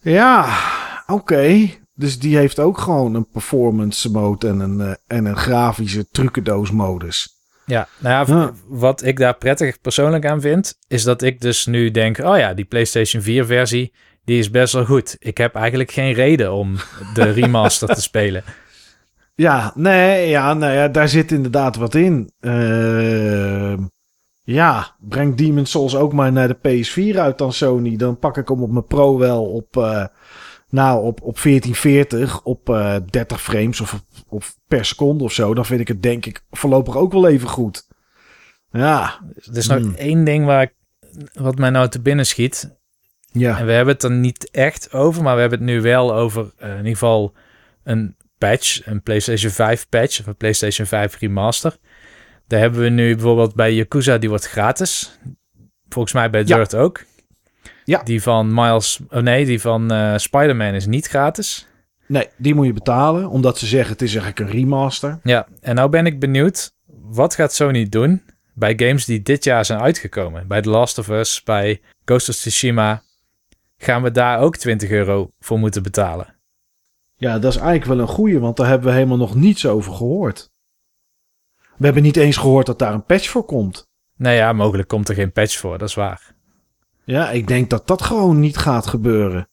Ja, oké. Dus die heeft ook gewoon een performance mode en een, uh, en een grafische trucendoos modus. Ja, nou ja, wat ik daar prettig persoonlijk aan vind, is dat ik dus nu denk, oh ja, die PlayStation 4 versie, die is best wel goed. Ik heb eigenlijk geen reden om de [laughs] remaster te spelen. Ja, nee, ja, nou ja, daar zit inderdaad wat in. Uh, ja, breng Demon Souls ook maar naar de PS4 uit dan Sony. Dan pak ik hem op mijn Pro wel op, uh, nou, op, op 1440, op uh, 30 frames of, of per seconde of zo. Dan vind ik het denk ik voorlopig ook wel even goed. Ja. Er is nog hmm. één ding waar ik, wat mij nou te binnen schiet. Ja. En we hebben het er niet echt over, maar we hebben het nu wel over uh, in ieder geval een patch, een PlayStation 5 patch of een PlayStation 5 remaster. Daar hebben we nu bijvoorbeeld bij Yakuza, die wordt gratis. Volgens mij bij Dirt ook. Ja. Die van Miles, oh nee, die van uh, Spider-Man is niet gratis. Nee, die moet je betalen, omdat ze zeggen het is eigenlijk een remaster. Ja, en nou ben ik benieuwd, wat gaat Sony doen bij games die dit jaar zijn uitgekomen? Bij The Last of Us, bij Ghost of Tsushima. Gaan we daar ook 20 euro voor moeten betalen? Ja, dat is eigenlijk wel een goeie, want daar hebben we helemaal nog niets over gehoord. We hebben niet eens gehoord dat daar een patch voor komt. Nou ja, mogelijk komt er geen patch voor, dat is waar. Ja, ik denk dat dat gewoon niet gaat gebeuren.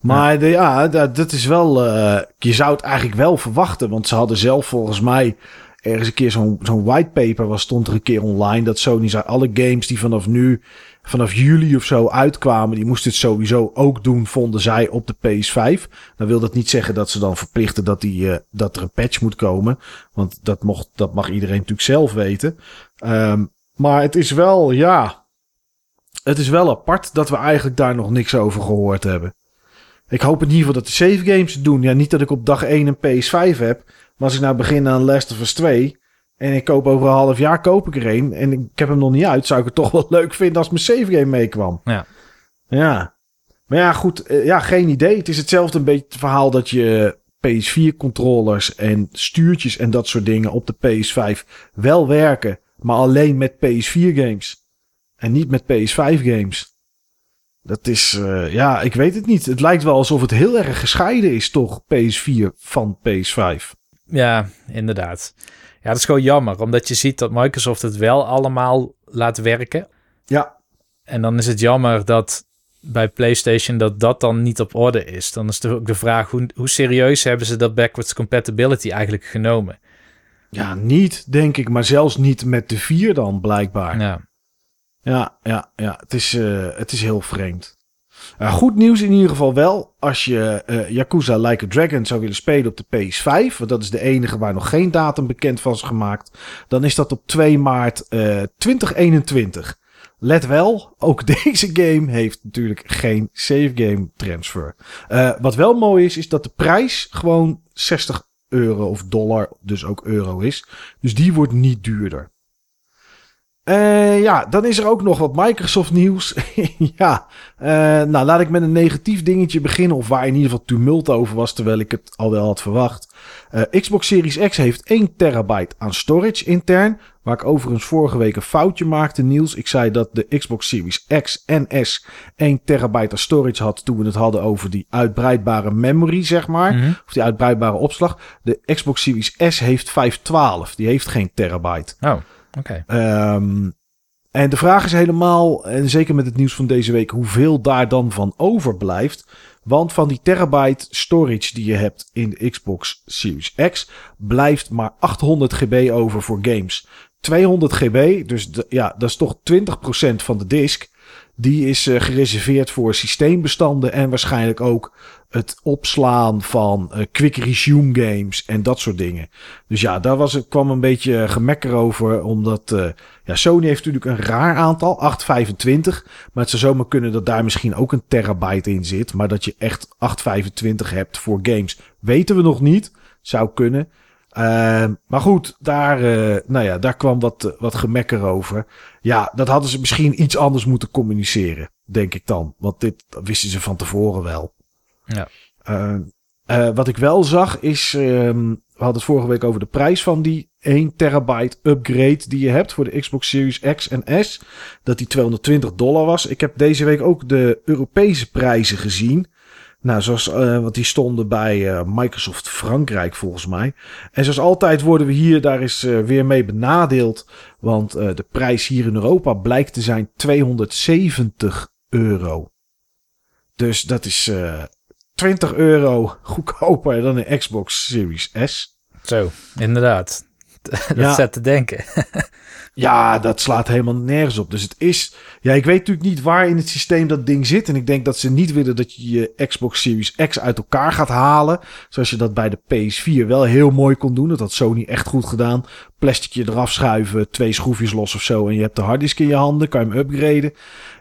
Maar ja, de, ja dat, dat, is wel. Uh, je zou het eigenlijk wel verwachten, want ze hadden zelf volgens mij ergens een keer zo'n zo'n whitepaper was stond er een keer online dat Sony zei alle games die vanaf nu vanaf juli of zo uitkwamen, die moesten het sowieso ook doen, vonden zij op de PS5. Dan wil dat niet zeggen dat ze dan verplichten dat, die, uh, dat er een patch moet komen. Want dat, mocht, dat mag iedereen natuurlijk zelf weten. Um, maar het is wel, ja. Het is wel apart dat we eigenlijk daar nog niks over gehoord hebben. Ik hoop in ieder geval dat de save games het doen. Ja, niet dat ik op dag 1 een PS5 heb. Maar als ik nou begin aan Last of Us 2. En ik koop over een half jaar koop ik er een. En ik heb hem nog niet uit. Zou ik het toch wel [laughs] leuk vinden als mijn save game meekwam. Ja. Ja. Maar ja, goed. Ja, geen idee. Het is hetzelfde een beetje het verhaal dat je PS4 controllers en stuurtjes en dat soort dingen op de PS5 wel werken. Maar alleen met PS4 games. En niet met PS5 games. Dat is, uh, ja, ik weet het niet. Het lijkt wel alsof het heel erg gescheiden is, toch? PS4 van PS5. Ja, inderdaad. Ja, dat is gewoon jammer, omdat je ziet dat Microsoft het wel allemaal laat werken. Ja. En dan is het jammer dat bij PlayStation dat dat dan niet op orde is. Dan is er ook de vraag, hoe, hoe serieus hebben ze dat backwards compatibility eigenlijk genomen? Ja, niet, denk ik, maar zelfs niet met de 4 dan, blijkbaar. Ja. Ja, ja, ja. Het is, uh, het is heel vreemd. Uh, goed nieuws in ieder geval wel. Als je uh, Yakuza Like a Dragon zou willen spelen op de PS5. Want dat is de enige waar nog geen datum bekend van is gemaakt. Dan is dat op 2 maart uh, 2021. Let wel, ook [laughs] deze game heeft natuurlijk geen save game transfer. wat wel mooi is, is dat de prijs gewoon 60 euro of dollar, dus ook euro is. Dus die wordt niet duurder. Uh, ja, dan is er ook nog wat Microsoft nieuws. [laughs] ja, uh, nou laat ik met een negatief dingetje beginnen. Of waar in ieder geval tumult over was, terwijl ik het al wel had verwacht. Uh, Xbox Series X heeft 1 terabyte aan storage intern. Waar ik overigens vorige week een foutje maakte, Niels. Ik zei dat de Xbox Series X en S 1 terabyte aan storage had toen we het hadden over die uitbreidbare memory, zeg maar. Mm -hmm. Of die uitbreidbare opslag. De Xbox Series S heeft 512. Die heeft geen terabyte. Oh. Um, en de vraag is helemaal, en zeker met het nieuws van deze week, hoeveel daar dan van overblijft. Want van die terabyte storage die je hebt in de Xbox Series X, blijft maar 800 GB over voor games. 200 GB, dus ja, dat is toch 20% van de disk. Die is uh, gereserveerd voor systeembestanden en waarschijnlijk ook het opslaan van uh, quick resume games en dat soort dingen. Dus ja, daar was, kwam een beetje gemekker over, omdat uh, ja, Sony heeft natuurlijk een raar aantal, 825. Maar het zou zomaar kunnen dat daar misschien ook een terabyte in zit. Maar dat je echt 825 hebt voor games, weten we nog niet. Zou kunnen. Uh, maar goed, daar, uh, nou ja, daar kwam wat, wat gemekker over. Ja, dat hadden ze misschien iets anders moeten communiceren, denk ik dan. Want dit wisten ze van tevoren wel. Ja. Uh, wat ik wel zag is, ehm, we hadden het vorige week over de prijs van die 1 terabyte upgrade die je hebt voor de Xbox Series X en S. Dat die 220 dollar was. Ik heb deze week ook de Europese prijzen gezien. Nou, zoals, uh, want die stonden bij Microsoft Frankrijk volgens mij. En zoals altijd worden we hier daar is weer mee benadeeld. Want de prijs hier in Europa blijkt te zijn 270 euro. Dus dat is 20 euro goedkoper dan een Xbox Series S. Zo, inderdaad. [laughs] dat ja. zet te denken. [laughs] ja, dat slaat helemaal nergens op. Dus het is. Ja, ik weet natuurlijk niet waar in het systeem dat ding zit. En ik denk dat ze niet willen dat je je Xbox Series X uit elkaar gaat halen. Zoals je dat bij de PS4 wel heel mooi kon doen. Dat had Sony echt goed gedaan. Plasticje eraf schuiven, twee schroefjes los of zo. En je hebt de harddisk in je handen. Kan je hem upgraden.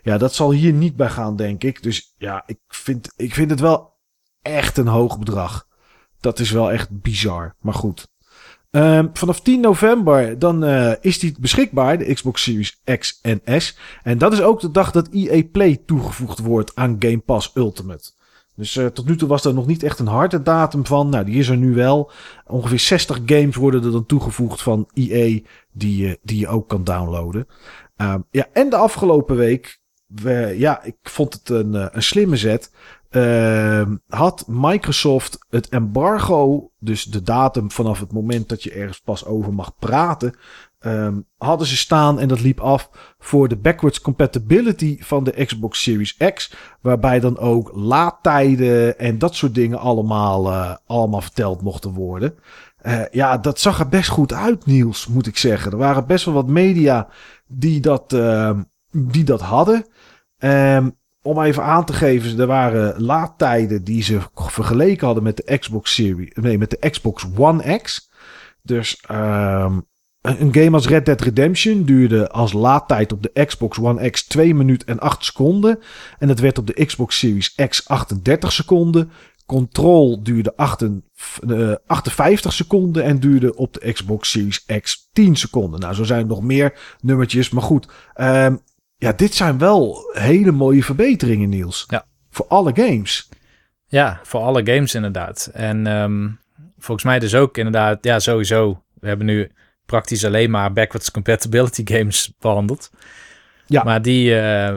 Ja, dat zal hier niet bij gaan, denk ik. Dus ja, ik vind, ik vind het wel echt een hoog bedrag. Dat is wel echt bizar. Maar goed. Um, vanaf 10 november dan uh, is die beschikbaar, de Xbox Series X en S. En dat is ook de dag dat EA Play toegevoegd wordt aan Game Pass Ultimate. Dus uh, tot nu toe was er nog niet echt een harde datum van. Nou, die is er nu wel. Ongeveer 60 games worden er dan toegevoegd van EA die, uh, die je ook kan downloaden. Um, ja, en de afgelopen week, we, ja, ik vond het een, een slimme zet. Uh, had Microsoft het embargo, dus de datum vanaf het moment dat je ergens pas over mag praten, um, hadden ze staan en dat liep af voor de backwards compatibility van de Xbox Series X, waarbij dan ook laadtijden en dat soort dingen allemaal, uh, allemaal verteld mochten worden. Uh, ja, dat zag er best goed uit, Niels, moet ik zeggen. Er waren best wel wat media die dat, uh, die dat hadden. Um, om even aan te geven, er waren laadtijden die ze vergeleken hadden met de Xbox Series, nee, met de Xbox One X. Dus um, een game als Red Dead Redemption duurde als laadtijd op de Xbox One X 2 minuten en 8 seconden. En het werd op de Xbox Series X 38 seconden. Control duurde 8, uh, 58 seconden en duurde op de Xbox Series X 10 seconden. Nou, zo zijn er nog meer nummertjes. Maar goed, um, ja, dit zijn wel hele mooie verbeteringen, Niels. Ja. Voor alle games. Ja, voor alle games inderdaad. En um, volgens mij dus ook inderdaad, ja, sowieso. We hebben nu praktisch alleen maar backwards compatibility [laughs] games behandeld. Ja. Maar die, uh,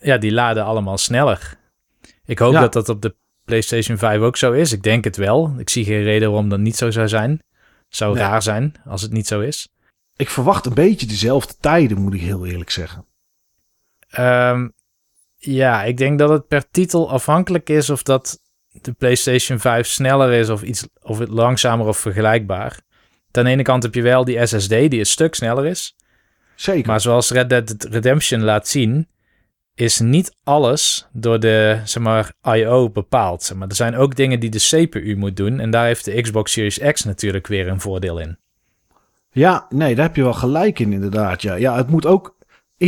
ja, die laden allemaal sneller. Ik hoop ja. dat dat op de PlayStation 5 ook zo is. Ik denk het wel. Ik zie geen reden waarom dat niet zo zou zijn. Zou nee. raar zijn als het niet zo is. Ik verwacht een beetje dezelfde tijden, moet ik heel eerlijk zeggen. Um, ja, ik denk dat het per titel afhankelijk is of dat de PlayStation 5 sneller is of iets of het langzamer of vergelijkbaar. Aan de ene kant heb je wel die SSD die een stuk sneller is. Zeker. Maar zoals Red Dead Redemption laat zien, is niet alles door de zeg maar, I.O. bepaald. Zeg maar. Er zijn ook dingen die de CPU moet doen. En daar heeft de Xbox Series X natuurlijk weer een voordeel in. Ja, nee, daar heb je wel gelijk in inderdaad. Ja, ja het moet ook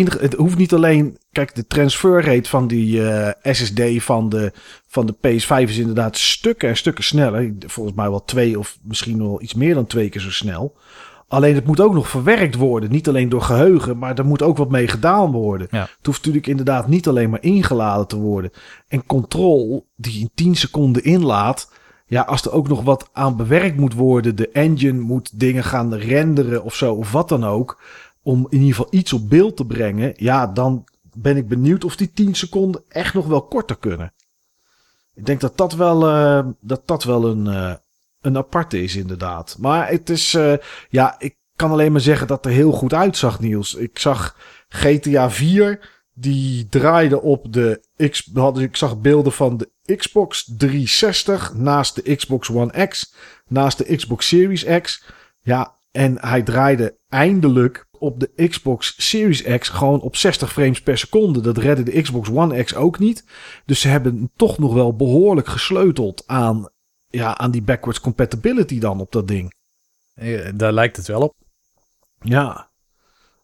het hoeft niet alleen. Kijk, de transferrate van die uh, SSD van de, van de PS5 is inderdaad stukken en stukken sneller. Volgens mij wel twee of misschien wel iets meer dan twee keer zo snel. Alleen het moet ook nog verwerkt worden. Niet alleen door geheugen, maar er moet ook wat mee gedaan worden. Ja. Het hoeft natuurlijk inderdaad niet alleen maar ingeladen te worden. En control, die in 10 seconden inlaat. Ja, als er ook nog wat aan bewerkt moet worden. De engine moet dingen gaan renderen of zo, of wat dan ook om in ieder geval iets op beeld te brengen, ja, dan ben ik benieuwd of die 10 seconden echt nog wel korter kunnen. Ik denk dat dat wel, uh, dat dat wel een, uh, een aparte is, inderdaad. Maar het is, uh, ja, ik kan alleen maar zeggen dat er heel goed uitzag, Niels. Ik zag GTA 4, die draaide op de. Ik zag beelden van de Xbox 360 naast de Xbox One X, naast de Xbox Series X. Ja, en hij draaide eindelijk op de Xbox Series X gewoon op 60 frames per seconde. Dat redde de Xbox One X ook niet. Dus ze hebben toch nog wel behoorlijk gesleuteld aan, ja, aan die backwards compatibility dan op dat ding. Daar lijkt het wel op. Ja.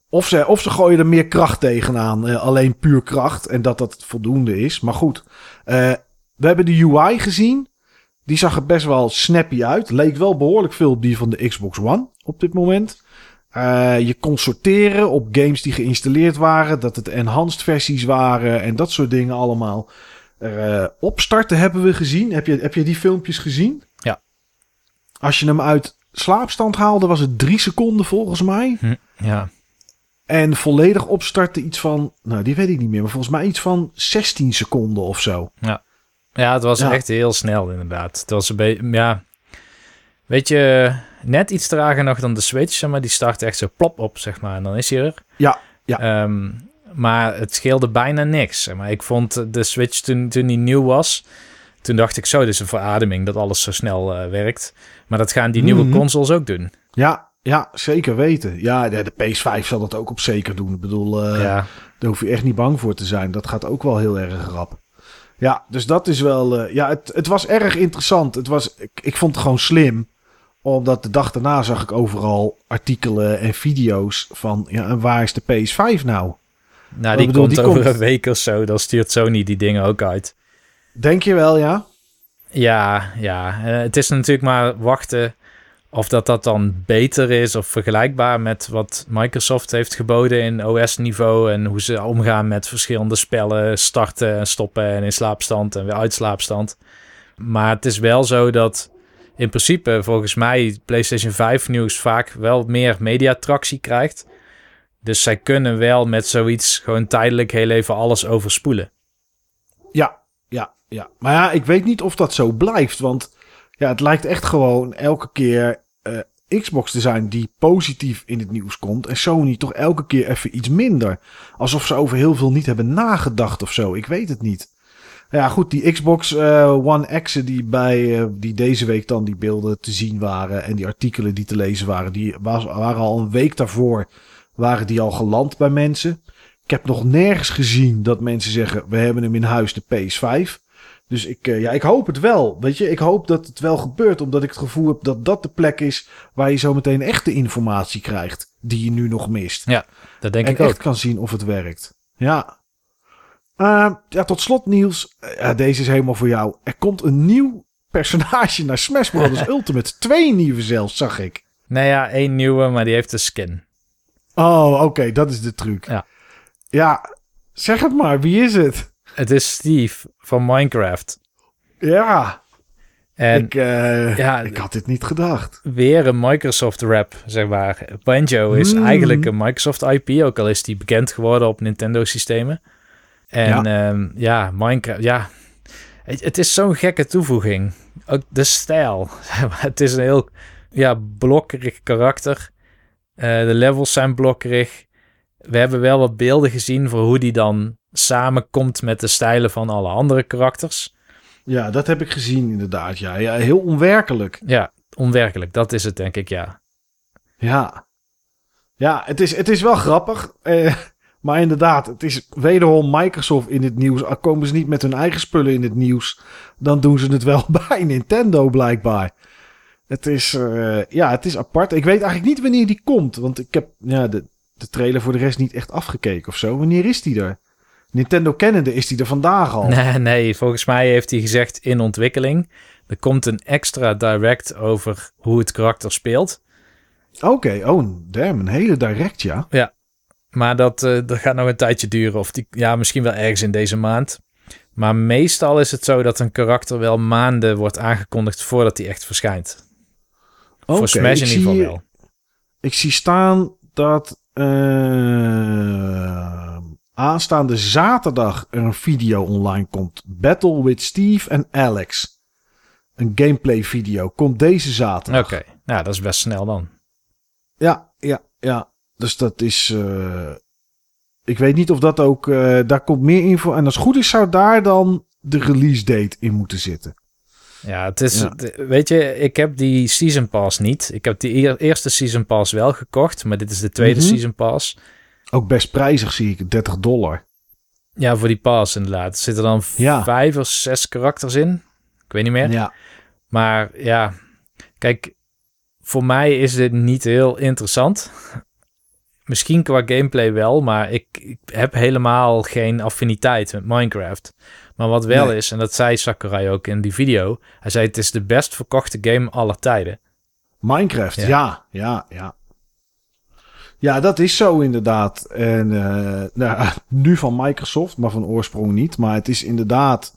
Of ze, of ze gooien er meer kracht tegenaan. eh, alleen puur kracht. En dat dat voldoende is. Maar goed. eh, we hebben de UI gezien. Die zag er best wel snappy uit. Leek wel behoorlijk veel op die van de Xbox One op dit moment. Eh, je kon sorteren op games die geïnstalleerd waren. Dat het enhanced versies waren. En dat soort dingen allemaal. Eh, opstarten hebben we gezien. Heb je, heb je die filmpjes gezien? Ja. Als je hem uit slaapstand haalde, was het drie seconden volgens mij. Hm, ja. En volledig opstarten iets van, nou die weet ik niet meer, maar volgens mij iets van 16 seconden of zo. ja, het was Ja. echt heel snel inderdaad. Het was een beetje, ja... Weet je, net iets trager nog dan de Switch, zeg maar die start echt zo plop op, zeg maar. En dan is hij er. Ja, ja. Ehm, maar het scheelde bijna niks. Maar ik vond de Switch toen, toen die nieuw was... Toen dacht ik zo, dit is een verademing dat alles zo snel eh, werkt. Maar dat gaan die nieuwe Mhm. consoles ook doen. Ja, ja, zeker weten. Ja, de, de PS5 zal dat ook op zeker doen. Ik bedoel, eh, ja. daar hoef je echt niet bang voor te zijn. Dat gaat ook wel heel erg rap. Ja, dus dat is wel, eh, ja, het, het was erg interessant. Het was, ik, ik vond het gewoon slim. Omdat de dag daarna zag ik overal artikelen en video's van, ja, en waar is de PS5 nou? Nou, die bedoel, komt die over komt- een week of zo. Dan stuurt Sony die dingen ook uit. Denk je wel, ja? Ja, ja. Eh, het is natuurlijk maar wachten of dat dat dan beter is of vergelijkbaar met wat Microsoft heeft geboden in OS-niveau en hoe ze omgaan met verschillende spellen, starten en stoppen en in slaapstand en weer uit slaapstand. Maar het is wel zo dat in principe volgens mij PlayStation 5 nieuws vaak wel meer mediatractie krijgt. Dus zij kunnen wel met zoiets gewoon tijdelijk heel even alles overspoelen. Ja, ja, ja. Maar ja, ik weet niet of dat zo blijft. Want ja, het lijkt echt gewoon elke keer eh, Xbox te zijn die positief in het nieuws komt. En Sony toch elke keer even iets minder. Alsof ze over heel veel niet hebben nagedacht of zo. Ik weet het niet. Ja, goed, die Xbox eh, One X'en die bij eh, die deze week dan die beelden te zien waren en die artikelen die te lezen waren, die was, waren al een week daarvoor waren die al geland bij mensen. Ik heb nog nergens gezien dat mensen zeggen: we hebben hem in huis, de PS5. Dus ik, eh, ja, ik hoop het wel. Weet je, ik hoop dat het wel gebeurt, omdat ik het gevoel heb dat dat de plek is waar je zo meteen echte informatie krijgt die je nu nog mist. Dat denk en ik ook. echt kan zien of het werkt. Ja. Eh, ja, tot slot Niels. Ja, deze is helemaal voor jou. Er komt een nieuw personage naar Smash Bros. [laughs] Ultimate. Twee nieuwe zelfs, zag ik. Nou ja, één nieuwe, maar die heeft een skin. Oh, oké, dat is de truc. Ja. Ja, zeg het maar. Wie is het? Het is Steve van Minecraft. Ja, En ik, eh, ja, ik had dit niet gedacht. weer een Microsoft rap, zeg maar. Banjo is Mm. eigenlijk een Microsoft IP, ook al is die bekend geworden op Nintendo systemen. En ja, ja Minecraft, ja. Het, het is zo'n gekke toevoeging. Ook de stijl. [laughs] het is een heel ja, blokkerig karakter. Eh, de levels zijn blokkerig. We hebben wel wat beelden gezien voor hoe die dan samenkomt met de stijlen van alle andere karakters. Ja, dat heb ik gezien inderdaad. Ja, ja heel onwerkelijk. Ja, onwerkelijk. Dat is het, denk ik, ja. Ja, ja het, is, het is wel grappig. Eh, maar inderdaad, het is wederom Microsoft in het nieuws. Al komen ze niet met hun eigen spullen in het nieuws, dan doen ze het wel [laughs] bij Nintendo blijkbaar. Het is, eh, ja, het is apart. Ik weet eigenlijk niet wanneer die komt. Want ik heb ja, de, de trailer voor de rest niet echt afgekeken of zo. Wanneer is die er? Nintendo kennende is die er vandaag al. Nee, nee, volgens mij heeft hij gezegd in ontwikkeling. Er komt een extra direct over hoe het karakter speelt. Oké, oh damn, een hele direct ja. Maar dat, eh, dat gaat nog een tijdje duren. Of die, ja, misschien wel ergens in deze maand. Maar meestal is het zo dat een karakter wel maanden wordt aangekondigd voordat hij echt verschijnt. Voor Smash in ieder geval wel. Ik zie staan dat eh, aanstaande zaterdag er een video online komt. Battle with Steve en Alex. Een gameplay video komt deze zaterdag. Oké, nou dat is best snel dan. Ja, ja, ja. Dus dat is. eh, ik weet niet of dat ook. eh, daar komt meer info. En als het goed is, zou daar dan de release date in moeten zitten. Ja, het is, Ja. weet je, ik heb die Season Pass niet. Ik heb die eer- eerste Season Pass wel gekocht, maar dit is de tweede Mhm. Season Pass. Ook best prijzig zie ik, 30 dollar. Ja, voor die pass inderdaad. Er zitten dan Ja. vijf of zes karakters in. Ik weet niet meer. Ja, Maar ja, kijk, voor mij is dit niet heel interessant. Misschien qua gameplay wel, maar ik, ik heb helemaal geen affiniteit met Minecraft. Maar wat wel Nee. is, en dat zei Sakurai ook in die video, hij zei het is de best verkochte game aller tijden. Minecraft, Ja. ja, ja, ja. Ja, dat is zo inderdaad. En eh, nou, [laughs] nu van Microsoft, maar van oorsprong niet. Maar het is inderdaad,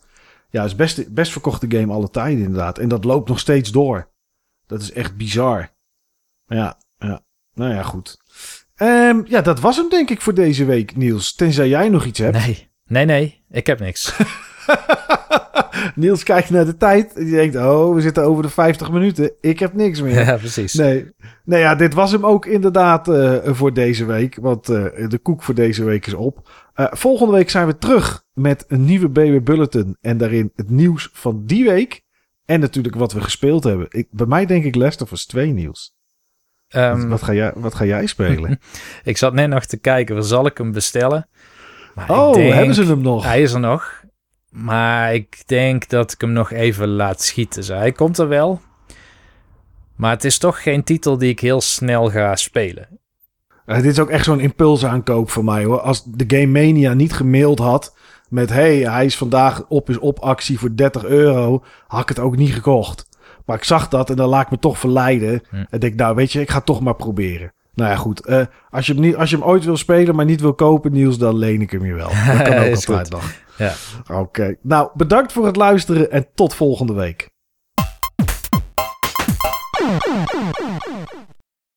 ja, het is best, best verkochte game alle tijden inderdaad. En dat loopt nog steeds door. Dat is echt bizar. Ja, ja. Nou ja, goed. Ehm, ja, dat was hem denk ik voor deze week, Niels. Tenzij jij nog iets hebt. Nee, nee, nee, ik heb niks. [laughs] Niels kijkt naar de tijd en die denkt, oh, we zitten over de 50 minuten. Ik heb niks meer. ja, precies. Nee, nee ja, dit was hem ook inderdaad eh, voor deze week. Want eh, de koek voor deze week is op. Eh, volgende week zijn we terug met een nieuwe BW Bulletin. En daarin het nieuws van die week. En natuurlijk wat we gespeeld hebben. Ik, bij mij denk ik Last of Us 2 nieuws. Ehm, wat, ga jij, wat ga jij spelen? [laughs] ik zat net nog te kijken, waar zal ik hem bestellen? Maar oh, denk- hebben ze hem nog? Hij is er nog. Maar ik denk dat ik hem nog even laat schieten. Dus hij komt er wel. Maar het is toch geen titel die ik heel snel ga spelen. Eh, dit is ook echt zo'n impulsaankoop voor mij hoor. Als de Game Mania niet gemaild had met... hey, hij is vandaag op is op actie voor 30 euro... had ik het ook niet gekocht. Maar ik zag dat en dan laat ik me toch verleiden. Hm. En denk, nou weet je, ik ga het toch maar proberen. Nou ja, goed. eh, als, je hem niet, als je hem ooit wil spelen, maar niet wil kopen, Niels, dan leen ik hem je wel. [laughs] Dat kan ook altijd nog. Ja. Oké. Nou, bedankt voor het luisteren en tot volgende week.